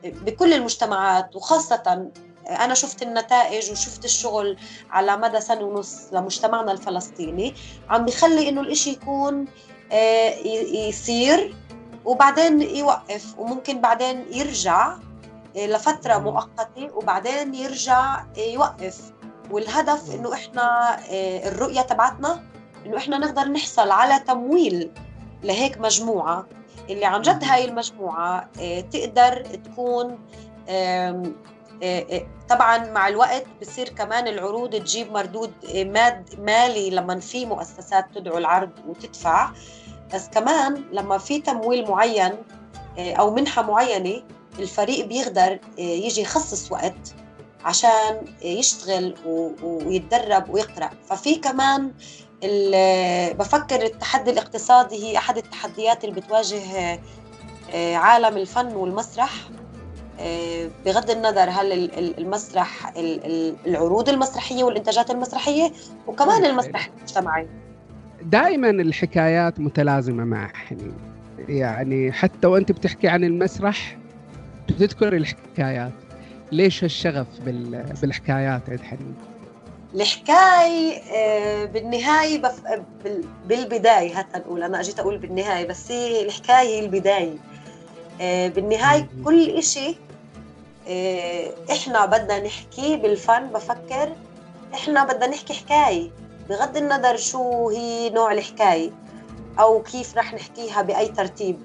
بكل المجتمعات وخاصة أنا شفت النتائج وشفت الشغل على مدى سنة ونص لمجتمعنا الفلسطيني عم بخلي إنه الإشي يكون آه، يصير وبعدين يوقف وممكن بعدين يرجع آه، لفترة مؤقتة وبعدين يرجع آه، يوقف. والهدف إنه إحنا الرؤية تبعتنا إنه إحنا نقدر نحصل على تمويل لهيك مجموعة. اللي عن جد هاي المجموعة تقدر تكون طبعا مع الوقت بصير كمان العروض تجيب مردود ماد مالي لما في مؤسسات تدعو العرض وتدفع. بس كمان لما في تمويل معين أو منحة معينة الفريق بيقدر يجي يخصص وقت عشان يشتغل ويتدرب ويقرأ. ففي كمان بفكر التحدي الاقتصادي هي أحد التحديات اللي بتواجه عالم الفن والمسرح. آه، بغض النظر هل المسرح العروض المسرحية والإنتاجات المسرحية وكمان المسرح المجتمعي. دائما الحكايات متلازمة مع حنين يعني حتى وأنت بتحكي عن المسرح بتذكر الحكايات. ليش الشغف بالحكايات عند حنين الحكاية آه، بالنهاية بف... بالبداية هات نقول أنا أجيت أقول بالنهاية بس هي الحكاية هي البداية. آه، بالنهاية كل إشي إيه، إحنا بدنا نحكي بالفن. بفكر إحنا بدنا نحكي حكاية. بغض النظر شو هي نوع الحكاية أو كيف رح نحكيها بأي ترتيب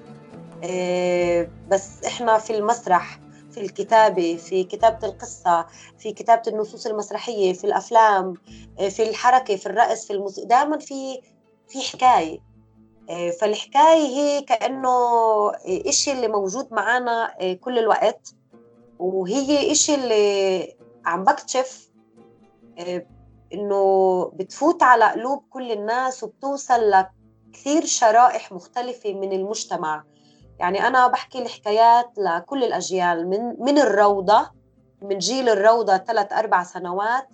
إيه، بس إحنا في المسرح في الكتابة في كتابة القصة في كتابة النصوص المسرحية في الأفلام إيه، في الحركة في الرقص في الموسيقى دائما في في حكاية. فالحكاية هي كأنه إشي اللي موجود معنا كل الوقت وهي إشي اللي عم بكتشف آه، إنه بتفوت على قلوب كل الناس وبتوصل لكثير شرائح مختلفة من المجتمع. يعني أنا بحكي الحكايات لكل الأجيال من من الروضة من جيل الروضة ثلاث أربع سنوات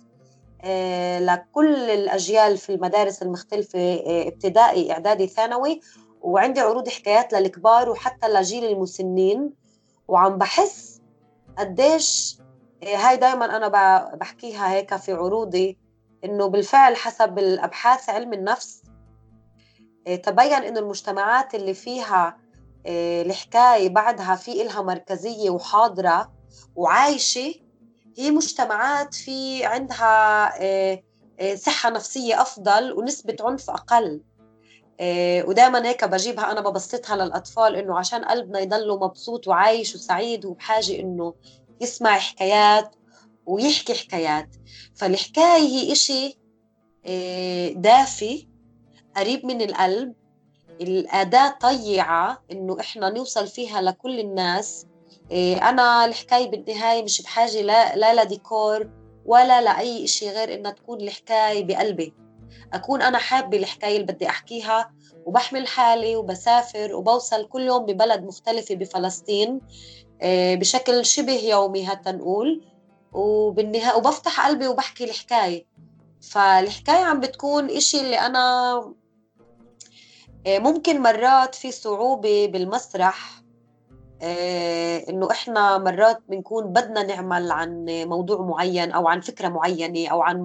آه، لكل الأجيال في المدارس المختلفة آه، ابتدائي إعدادي ثانوي. وعندي عروض حكايات للكبار وحتى لجيل المسنين. وعم بحس قديش إيه، هاي دائما أنا بحكيها هيك في عروضي. إنه بالفعل حسب الأبحاث علم النفس إيه، تبين إنه المجتمعات اللي فيها إيه، الحكاية بعدها في إلها مركزية وحاضرة وعايشة هي مجتمعات في عندها صحة نفسية أفضل ونسبة عنف أقل. ودائما هيك بجيبها أنا ببسطها للأطفال إنه عشان قلبنا يضله مبسوط وعايش وسعيد وبحاجة إنه يسمع حكايات ويحكي حكايات. فالحكاية هي إشي إيه، دافي قريب من القلب. الأداة طيعة إنه إحنا نوصل فيها لكل الناس. إيه، أنا الحكاية بالنهاية مش بحاجة لا, لا لديكور ولا لأي شيء غير إنها تكون الحكاية بقلبي. أكون أنا حابة الحكاية اللي بدي أحكيها وبحمل حالي وبسافر وبوصل كل يوم ببلد مختلفة بفلسطين آه، بشكل شبه يومي حتى نقول وبالنهاية وبفتح قلبي وبحكي الحكاية. فالحكاية عم بتكون إشي اللي أنا آه، ممكن مرات في صعوبة بالمسرح آه، إنه إحنا مرات بنكون بدنا نعمل عن موضوع معين أو عن فكرة معينة أو عن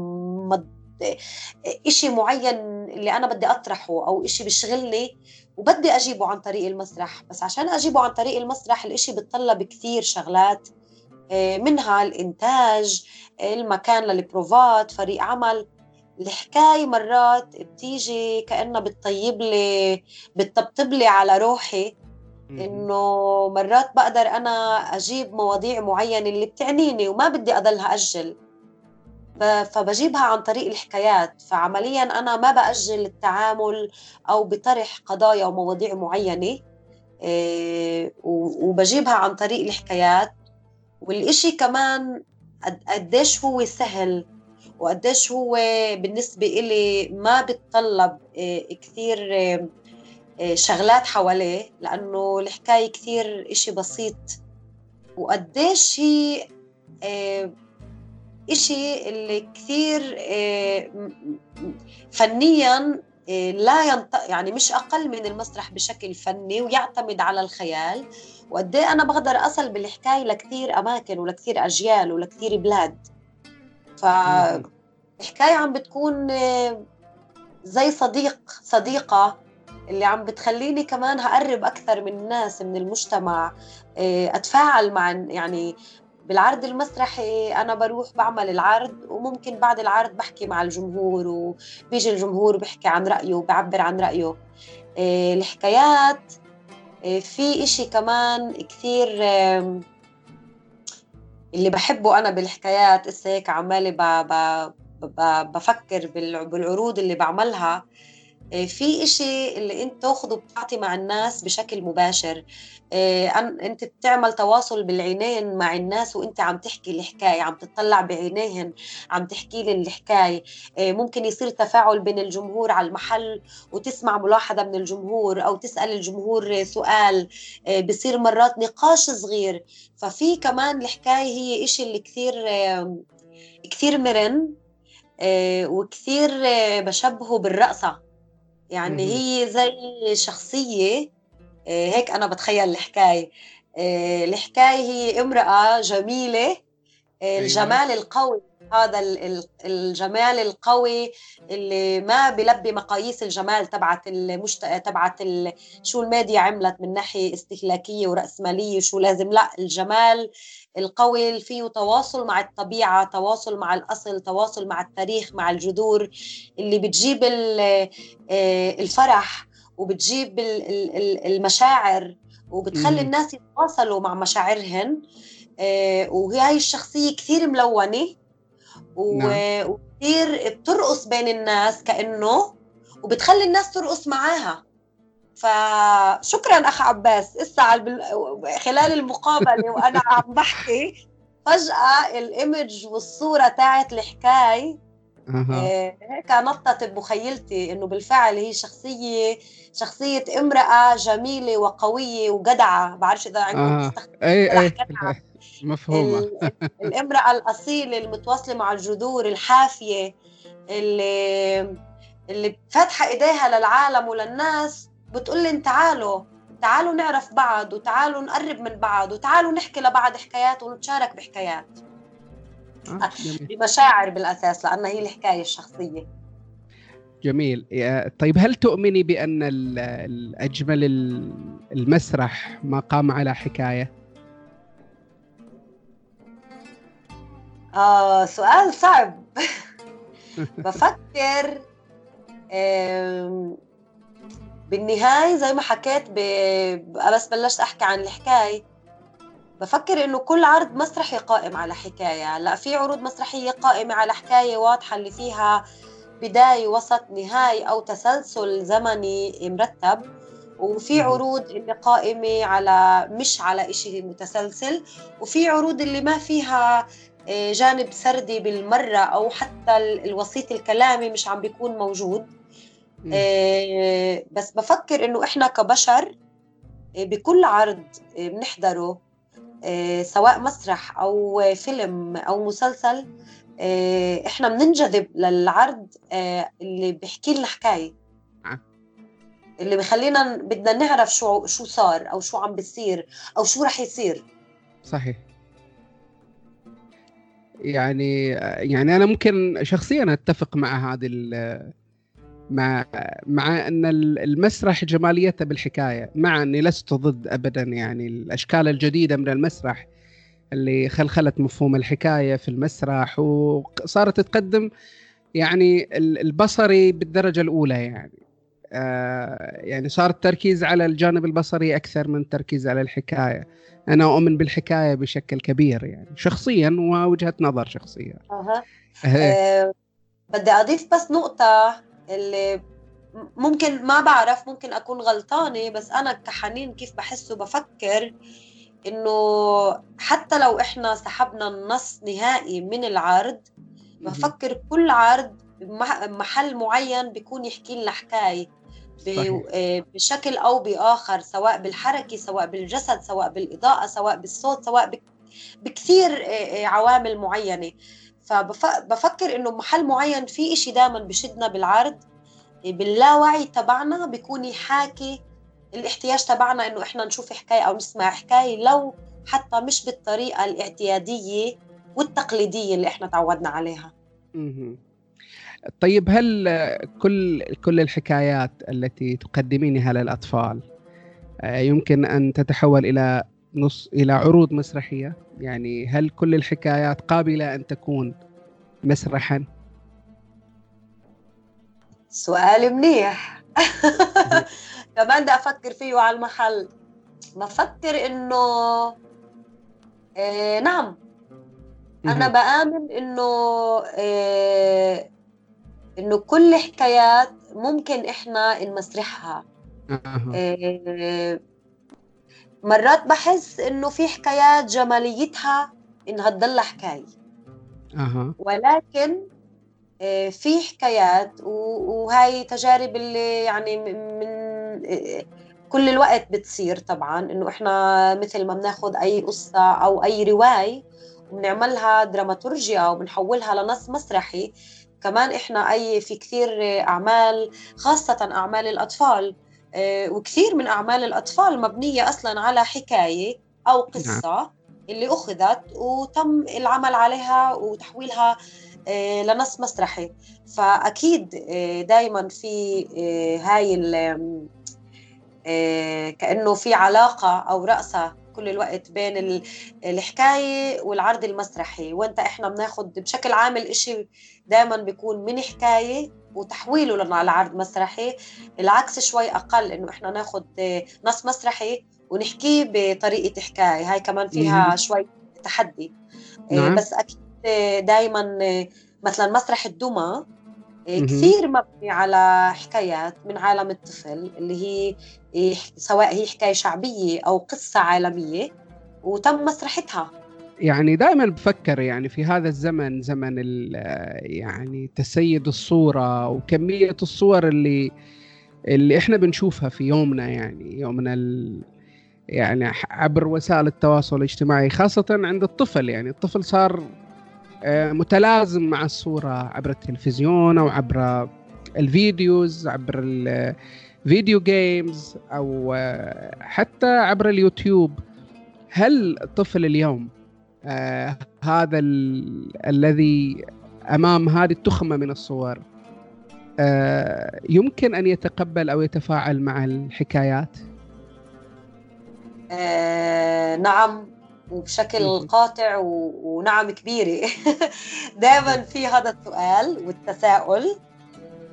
إشي معين اللي أنا بدي أطرحه أو إشي بيشغلني وبدي أجيبه عن طريق المسرح. بس عشان أجيبه عن طريق المسرح الإشي بتطلب كثير شغلات. آه، منها الإنتاج المكان للبروفات فريق عمل. الحكاية مرات بتيجي كأنها بتطيب لي بتطبطب لي على روحي إنه مرات بقدر أنا أجيب مواضيع معينة اللي بتعنيني وما بدي أضلها أجل. فبجيبها عن طريق الحكايات. فعمليا أنا ما بأجل التعامل أو بطرح قضايا ومواضيع معينة آه، وبجيبها عن طريق الحكايات. والإشي كمان قديش هو سهل وقديش هو بالنسبة إلي ما بتطلب آه، كثير آه، آه، شغلات حواليه لأنه الحكاية كثير إشي بسيط. وقديش هي إشي اللي كثير فنيا لا ينطق يعني مش أقل من المسرح بشكل فني ويعتمد على الخيال. وقد أنا بقدر أصل بالحكاية لكثير أماكن ولكثير أجيال ولكثير بلاد. فالحكايه عم بتكون آه، زي صديق صديقة اللي عم بتخليني كمان هقرب أكثر من الناس من المجتمع أتفاعل مع يعني بالعرض المسرحي أنا بروح بعمل العرض وممكن بعد العرض بحكي مع الجمهور وبيجي الجمهور بيحكي عن رأيه وبعبر عن رأيه. آه، الحكايات آه، في إشي كمان كثير اللي بحبه أنا بالحكايات إسا هيك عمالي بفكر بالعروض اللي بعملها. في إشي اللي أنت تاخده بتعطي مع الناس بشكل مباشر. آه، إنت بتعمل تواصل بالعينين مع الناس وإنت عم تحكي الحكاية عم تطلع بعينيهن عم تحكي لي الحكاية. آه، ممكن يصير تفاعل بين الجمهور على المحل وتسمع ملاحظة من الجمهور أو تسأل الجمهور سؤال. آه، بصير مرات نقاش صغير. ففي كمان الحكاية هي إشي اللي كثير كثير مرن وكثير بشبهه بالرقصة. يعني هي زي شخصية آه، هيك أنا بتخيل الحكاية. آه، الحكاية هي امرأة جميلة آه، أيوة. الجمال القوي. هذا الجمال القوي اللي ما بلبي مقاييس الجمال تبعت المشت... تبعت ال... شو الميديا عملت من ناحية استهلاكية ورأسمالية شو لازم. لا الجمال القوي اللي فيه تواصل مع الطبيعة تواصل مع الأصل تواصل مع التاريخ مع الجذور اللي بتجيب الفرح وبتجيب المشاعر وبتخلي الناس يتواصلوا مع مشاعرهن. آه، وهي الشخصية كثير ملونة نعم. وكثير بترقص بين الناس كأنه وبتخلي الناس ترقص معاها. فشكرا أخ عباس اسا خلال المقابلة وأنا عم بحكي فجأة الإيمج والصورة تاعت الحكاية أه. هيك نطت بمخيلتي إنه بالفعل هي شخصية شخصية امرأة جميلة وقوية وجدعة بعرفش إذا عندكم آه. اي أي مفهومة الامرأة الأصيلة المتواصلة مع الجذور الحافية اللي اللي فاتحه إيديها للعالم وللناس بتقول لهم تعالوا تعالوا نعرف بعض وتعالوا نقرب من بعض وتعالوا نحكي لبعض حكايات ونتشارك بحكايات. آه، بمشاعر بالأساس لأنها هي الحكاية الشخصية. جميل. طيب هل تؤمني بأن الأجمل المسرح ما قام على حكاية؟ آه سؤال صعب. بفكر بالنهاية زي ما حكيت ب... بس بلشت أحكي عن الحكاية. بفكر إنه كل عرض مسرحي قائم على حكاية. لا في عروض مسرحية قائمة على حكاية واضحة اللي فيها بداية وسط نهاية أو تسلسل زمني مرتب. وفي عروض اللي قائمة على مش على إشي متسلسل. وفي عروض اللي ما فيها آه، جانب سردي بالمرة أو حتى الوسيط الكلامي مش عم بيكون موجود. آه، بس بفكر إنه إحنا كبشر آه، بكل عرض بنحضره آه، سواء مسرح أو فيلم أو مسلسل آه، إحنا بننجذب للعرض آه، اللي بيحكي لنا حكاية. اللي بخلينا بدنا نعرف شو شو صار أو شو عم بيصير أو شو رح يصير. صحيح. يعني يعني أنا ممكن شخصيا أتفق مع هذه مع مع أن المسرح جماليته بالحكاية مع أني لست ضد ابدا يعني الأشكال الجديدة من المسرح اللي خلخلت مفهوم الحكاية في المسرح وصارت تقدم يعني البصري بالدرجة الأولى يعني آه يعني صار التركيز على الجانب البصري أكثر من التركيز على الحكاية أنا أؤمن بالحكاية بشكل كبير يعني شخصيا ووجهة نظر شخصية أه. أه. بدي أضيف بس نقطة اللي ممكن ما بعرف ممكن أكون غلطانة بس أنا كحنين كيف بحس وبفكر إنه حتى لو إحنا سحبنا النص نهائي من العرض بفكر كل عرض محل معين بيكون يحكي لنا حكاية آه، بشكل أو بآخر سواء بالحركة سواء بالجسد سواء بالإضاءة سواء بالصوت سواء بكثير آه، آه، عوامل معينة. فبفكر إنه محل معين في إشي دائما بشدنا بالعرض باللاوعي تبعنا بيكون يحاكي الاحتياج تبعنا إنه إحنا نشوف حكاية أو نسمع حكاية لو حتى مش بالطريقة الاعتيادية والتقليدية اللي إحنا تعودنا عليها. طيب هل كل كل الحكايات التي تقدمينها للأطفال آه، يمكن أن تتحول إلى نص إلى عروض مسرحية؟ يعني هل كل الحكايات قابلة أن تكون مسرحا؟ سؤال منيح. كمان بدي أفكر فيه على المحل. بفكر إنه آه نعم. أنا بآمن إنه آه إنه كل حكايات ممكن إحنا نمسرحها. آه مرات بحس إنه في حكايات جماليتها إنها تضل حكاية. ولكن آه، في حكايات وهاي تجارب اللي يعني من آه، كل الوقت بتصير طبعا إنه إحنا مثل ما بناخذ أي قصة أو أي رواية وبنعملها دراماتورجيا وبنحولها لنص مسرحي كمان إحنا أي في كثير أعمال خاصة أعمال الأطفال وكثير من أعمال الأطفال مبنية أصلا على حكاية أو نعم. قصة اللي أخذت وتم العمل عليها وتحويلها آه، لنص مسرحي فأكيد آه، دائما في آه، هاي كأنه في علاقة أو رأسة كل الوقت بين الحكاية والعرض المسرحي وانت إحنا بناخذ بشكل عام الإشي دائما بيكون من حكاية وتحويله لعرض مسرحي العكس شوي أقل إنه إحنا ناخذ نص مسرحي ونحكيه بطريقة حكاية هاي كمان فيها شوي تحدي نعم. بس أكيد دائما مثلا مسرح الدمى كثير مبني على حكايات من عالم الطفل اللي هي سواء هي حكاية شعبية أو قصة عالمية وتم مسرحتها. يعني دائما بفكر يعني في هذا الزمن زمن يعني تسيد الصورة وكمية الصور اللي اللي إحنا بنشوفها في يومنا يعني يومنا ال يعني عبر وسائل التواصل الاجتماعي خاصة عند الطفل يعني. الطفل صار متلازم مع الصورة عبر التلفزيون أو عبر ال videos عبر ال video games أو آه، حتى عبر اليوتيوب. هل الطفل اليوم آه هذا الذي أمام هذه التخمة من الصور آه يمكن أن يتقبل أو يتفاعل مع الحكايات؟ آه نعم. وبشكل قاطع ونعم كبيرة. دائما في هذا السؤال والتساؤل.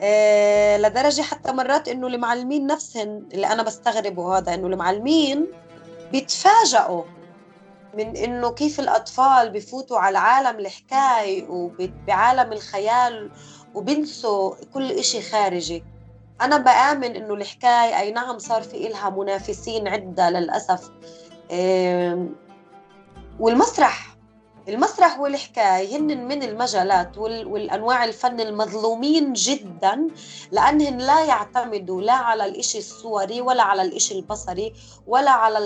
آه لدرجة حتى مرات إنه المعلمين نفسهم اللي أنا بستغربه هذا إنه المعلمين بيتفاجئوا من إنه كيف الأطفال بفوتوا على عالم الحكاية وبعالم الخيال وبنسوا كل إشي خارجي. أنا بآمن إنه الحكاية أي نعم صار في إلها منافسين عدة للأسف. والمسرح المسرح والحكاية هن من المجالات والأنواع الفن المظلومين جدا لأنهن لا يعتمدوا لا على الإشي الصوري ولا على الإشي البصري ولا على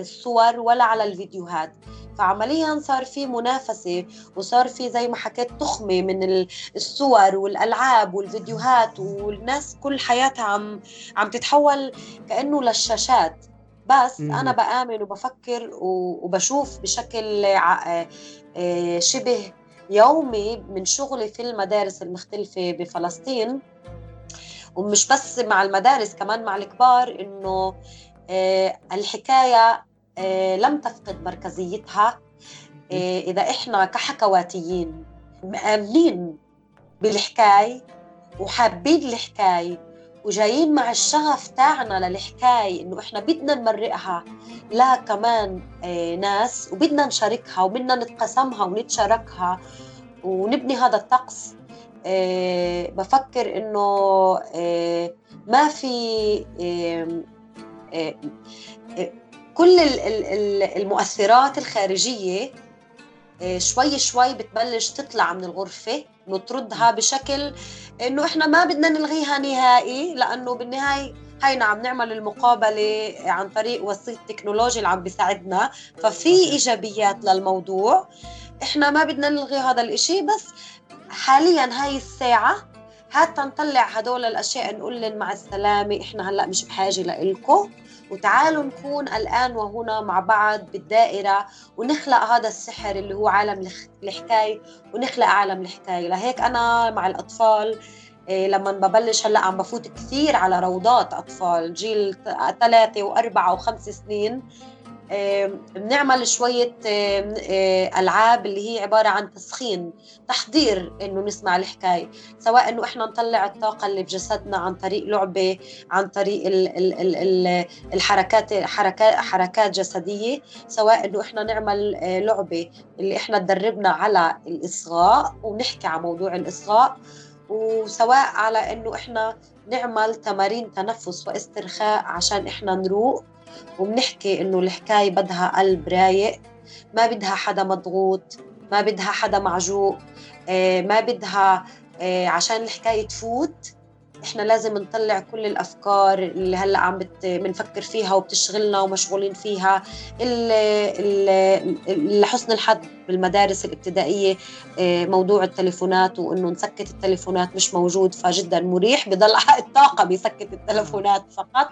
الصور ولا على الفيديوهات. فعمليا صار في منافسة وصار في زي ما حكيت تخمة من الصور والألعاب والفيديوهات والناس كل حياتها عم عم تتحول كأنه للشاشات. بس مم. أنا بآمن وبفكر وبشوف بشكل آه، آه، شبه يومي من شغلي في المدارس المختلفة بفلسطين. ومش بس مع المدارس كمان مع الكبار إنه آه، الحكاية لم تفقد مركزيتها. إذا إحنا كحكواتيين مآمنين بالحكاية وحابين الحكاية وجايين مع الشغف تاعنا للحكاية إنه إحنا بدنا نمرقها. لا كمان آه، ناس وبدنا نشاركها وبدنا نتقسمها ونتشاركها ونبني هذا الطقس. آه، بفكر إنه آه، ما في كل المؤثرات الخارجية آه، شوي شوي بتبلش تطلع من الغرفة نطردها بشكل إنه إحنا ما بدنا نلغيها نهائي لأنه بالنهاية هاي نعم نعمل المقابلة عن طريق وسيط تكنولوجي اللي عم بيساعدنا. ففي إيجابيات للموضوع. إحنا ما بدنا نلغي هذا الإشي بس حاليا هاي الساعة هات نطلع هدول الأشياء نقول لهم مع السلامة إحنا هلأ مش بحاجة لإلكم وتعالوا نكون الآن وهنا مع بعض بالدائرة ونخلق هذا السحر اللي هو عالم الحكاية ونخلق عالم الحكاية. لهيك أنا مع الأطفال إيه، لما ببلش هلأ عم بفوت كثير على روضات أطفال جيل ثلاثة وأربعة وخمس سنين. بنعمل شوية ألعاب اللي هي عبارة عن تسخين تحضير إنه نسمع الحكاية. سواء إنه إحنا نطلع الطاقة اللي بجسدنا عن طريق لعبة عن طريق ال ال ال الحركات حركات حركات جسدية. سواء إنه إحنا نعمل آه، لعبة اللي إحنا تدربنا على الإصغاء ونحكي عن موضوع الإصغاء. وسواء على إنه إحنا نعمل تمارين تنفس واسترخاء عشان إحنا نروق. وبنحكي إنه الحكاية بدها قلب رايق ما بدها حدا مضغوط ما بدها حدا معجوق آه، ما بدها آه، عشان الحكاية تفوت إحنا لازم نطلع كل الأفكار اللي هلأ عم بنفكر فيها وبتشغلنا ومشغولين فيها لحسن الحظ بالمدارس الابتدائية آه، موضوع التليفونات وإنه نسكت التليفونات مش موجود فجدا مريح بضل الطاقة بيسكت التليفونات فقط.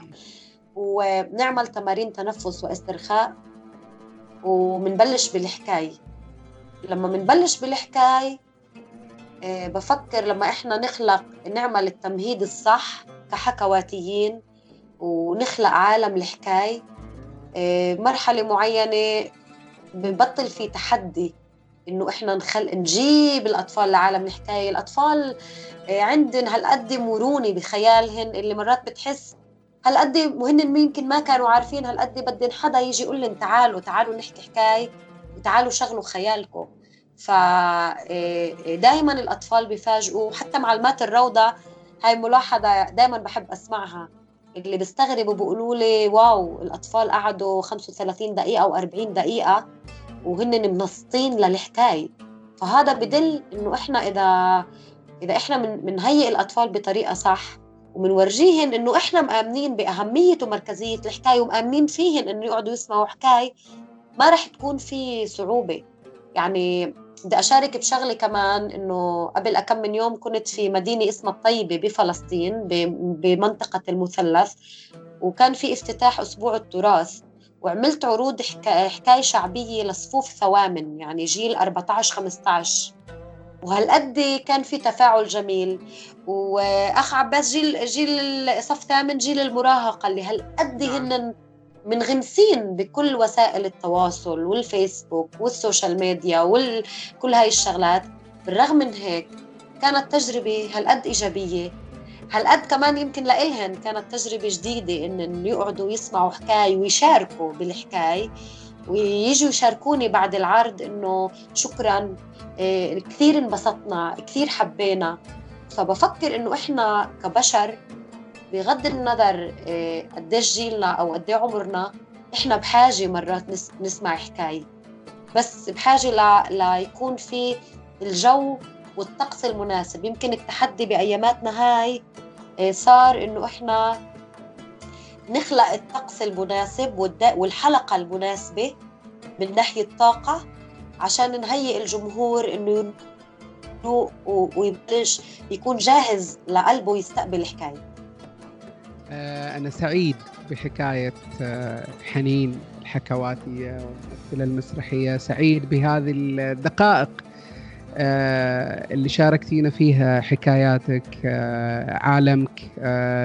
وبنعمل تمارين تنفس واسترخاء وبنبلش بالحكاية. لما بنبلش بالحكاية آه، بفكر لما إحنا نخلق نعمل التمهيد الصح كحكواتيين ونخلق عالم الحكاية آه، مرحلة معينة بنبطل في تحدي إنه إحنا نخل نجيب الأطفال لعالم الحكاية. الأطفال آه، عندهم هالقد مرونة بخيالهن اللي مرات بتحس هالقد وهن يمكن ما كانوا عارفين هالقد بدهم حدا يجي يقول لهم تعالوا تعالوا نحكي حكاية وتعالوا شغلوا خيالكم. ف إيه، دائما الأطفال بيفاجئوا حتى معلمات الروضة هاي ملاحظة دائما بحب أسمعها. اللي بيستغربوا بيقولوا لي واو الأطفال قعدوا 35 دقيقة أو 40 دقيقة وهن منصتين للحكاية. فهذا بدل إنه إحنا إذا إذا إحنا بنهيئ الأطفال بطريقة صح وبنورجيهن إنه إحنا مآمنين باهميه ومركزيه الحكاية ومآمنين فيهن إنه يقعدوا يسمعوا حكاية ما رح تكون في صعوبة. يعني بدي أشارك بشغلة كمان إنه قبل كم من يوم كنت في مدينة اسمها الطيبة بفلسطين بمنطقة المثلث وكان في افتتاح أسبوع التراث وعملت عروض حكاية شعبية لصفوف ثوامن يعني جيل 14 15 وهالقد كان في تفاعل جميل. وأخ عباس جيل جيل صف ثامن جيل المراهقة اللي هالقد نعم. هن منغمسين بكل وسائل التواصل والفيسبوك وال social media وكل هاي الشغلات. بالرغم من هيك كانت تجربة هالقد إيجابية. هالقد كمان يمكن لإلهن كانت تجربة جديدة إن يقعدوا يسمعوا حكاية ويشاركوا بالحكاية ويجوا يشاركوني بعد العرض إنه شكرا إيه، كثير انبسطنا كثير حبينا. فبفكر إنه إحنا كبشر بغض النظر إيه، قديش جيلنا أو قد عمرنا إحنا بحاجة مرات نسمع حكاية. بس بحاجة ل... ليكون في الجو والطقس المناسب. يمكن التحدي بأياماتنا هاي إيه، صار إنه إحنا نخلق الطقس المناسب والحلقة المناسبة من ناحية طاقه عشان نهيئ الجمهور إنه ويبلش يكون جاهز لقلبه يستقبل الحكاية. آه، أنا سعيد بحكاية آه، حنين الحكواتية والممثلة المسرحية. سعيد بهذه الدقائق آه، اللي شاركتينا فيها حكاياتك عالمك.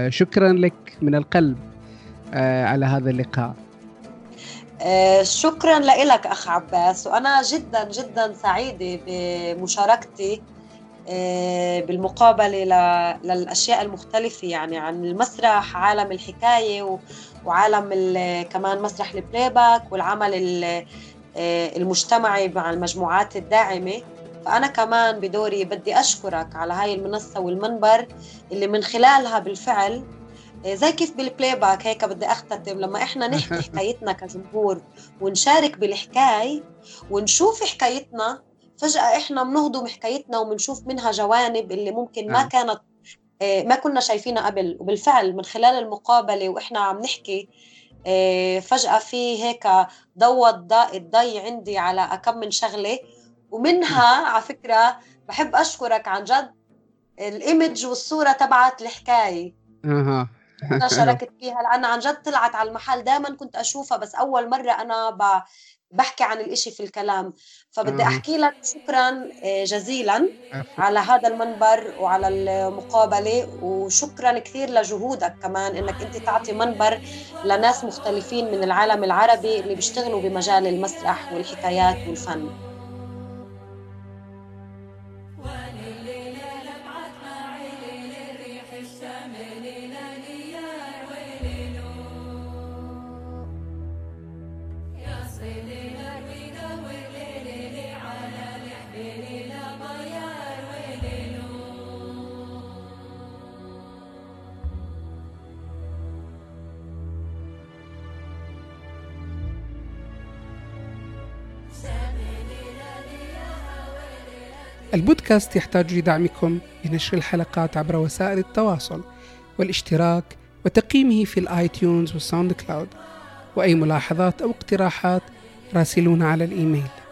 شكرا لك من القلب. على هذا اللقاء. آه، شكرا لك أخ عباس وأنا جدا جدا سعيدة بمشاركتي آه، بالمقابلة للأشياء المختلفة يعني عن المسرح عالم الحكاية وعالم كمان مسرح ال playback والعمل آه، المجتمعي مع المجموعات الداعمة. فأنا كمان بدوري بدي أشكرك على هاي المنصة والمنبر اللي من خلالها بالفعل آه، زي كيف بال playback هيك بدي أختتم. لما إحنا نحكي حكايتنا كجمهور ونشارك بالحكاية ونشوف حكايتنا فجأة إحنا بنهضم حكايتنا وبنشوف منها جوانب اللي ممكن ما كانت آه، ما كنا شايفينها قبل. وبالفعل من خلال المقابلة وإحنا عم نحكي آه، فجأة في هيك ضوت الضي عندي على كم من شغلة. ومنها على فكرة بحب أشكرك عن جد الإيمج والصورة تبعت الحكاية. أنا شاركت فيها. لأن عن جد طلعت على المحل. دائما كنت أشوفها بس أول مرة أنا بحكي عن الإشي في الكلام. فبدي أحكي لك شكرا آه، جزيلا على هذا المنبر وعلى المقابلة وشكرا كثير لجهودك كمان إنك أنت تعطي منبر لناس مختلفين من العالم العربي اللي بيشتغلوا بمجال المسرح والحكايات والفن. البودكاست يحتاج لدعمكم بنشر الحلقات عبر وسائل التواصل والاشتراك وتقييمه في ال iTunes وال SoundCloud. وأي ملاحظات أو اقتراحات راسلونا على الإيميل.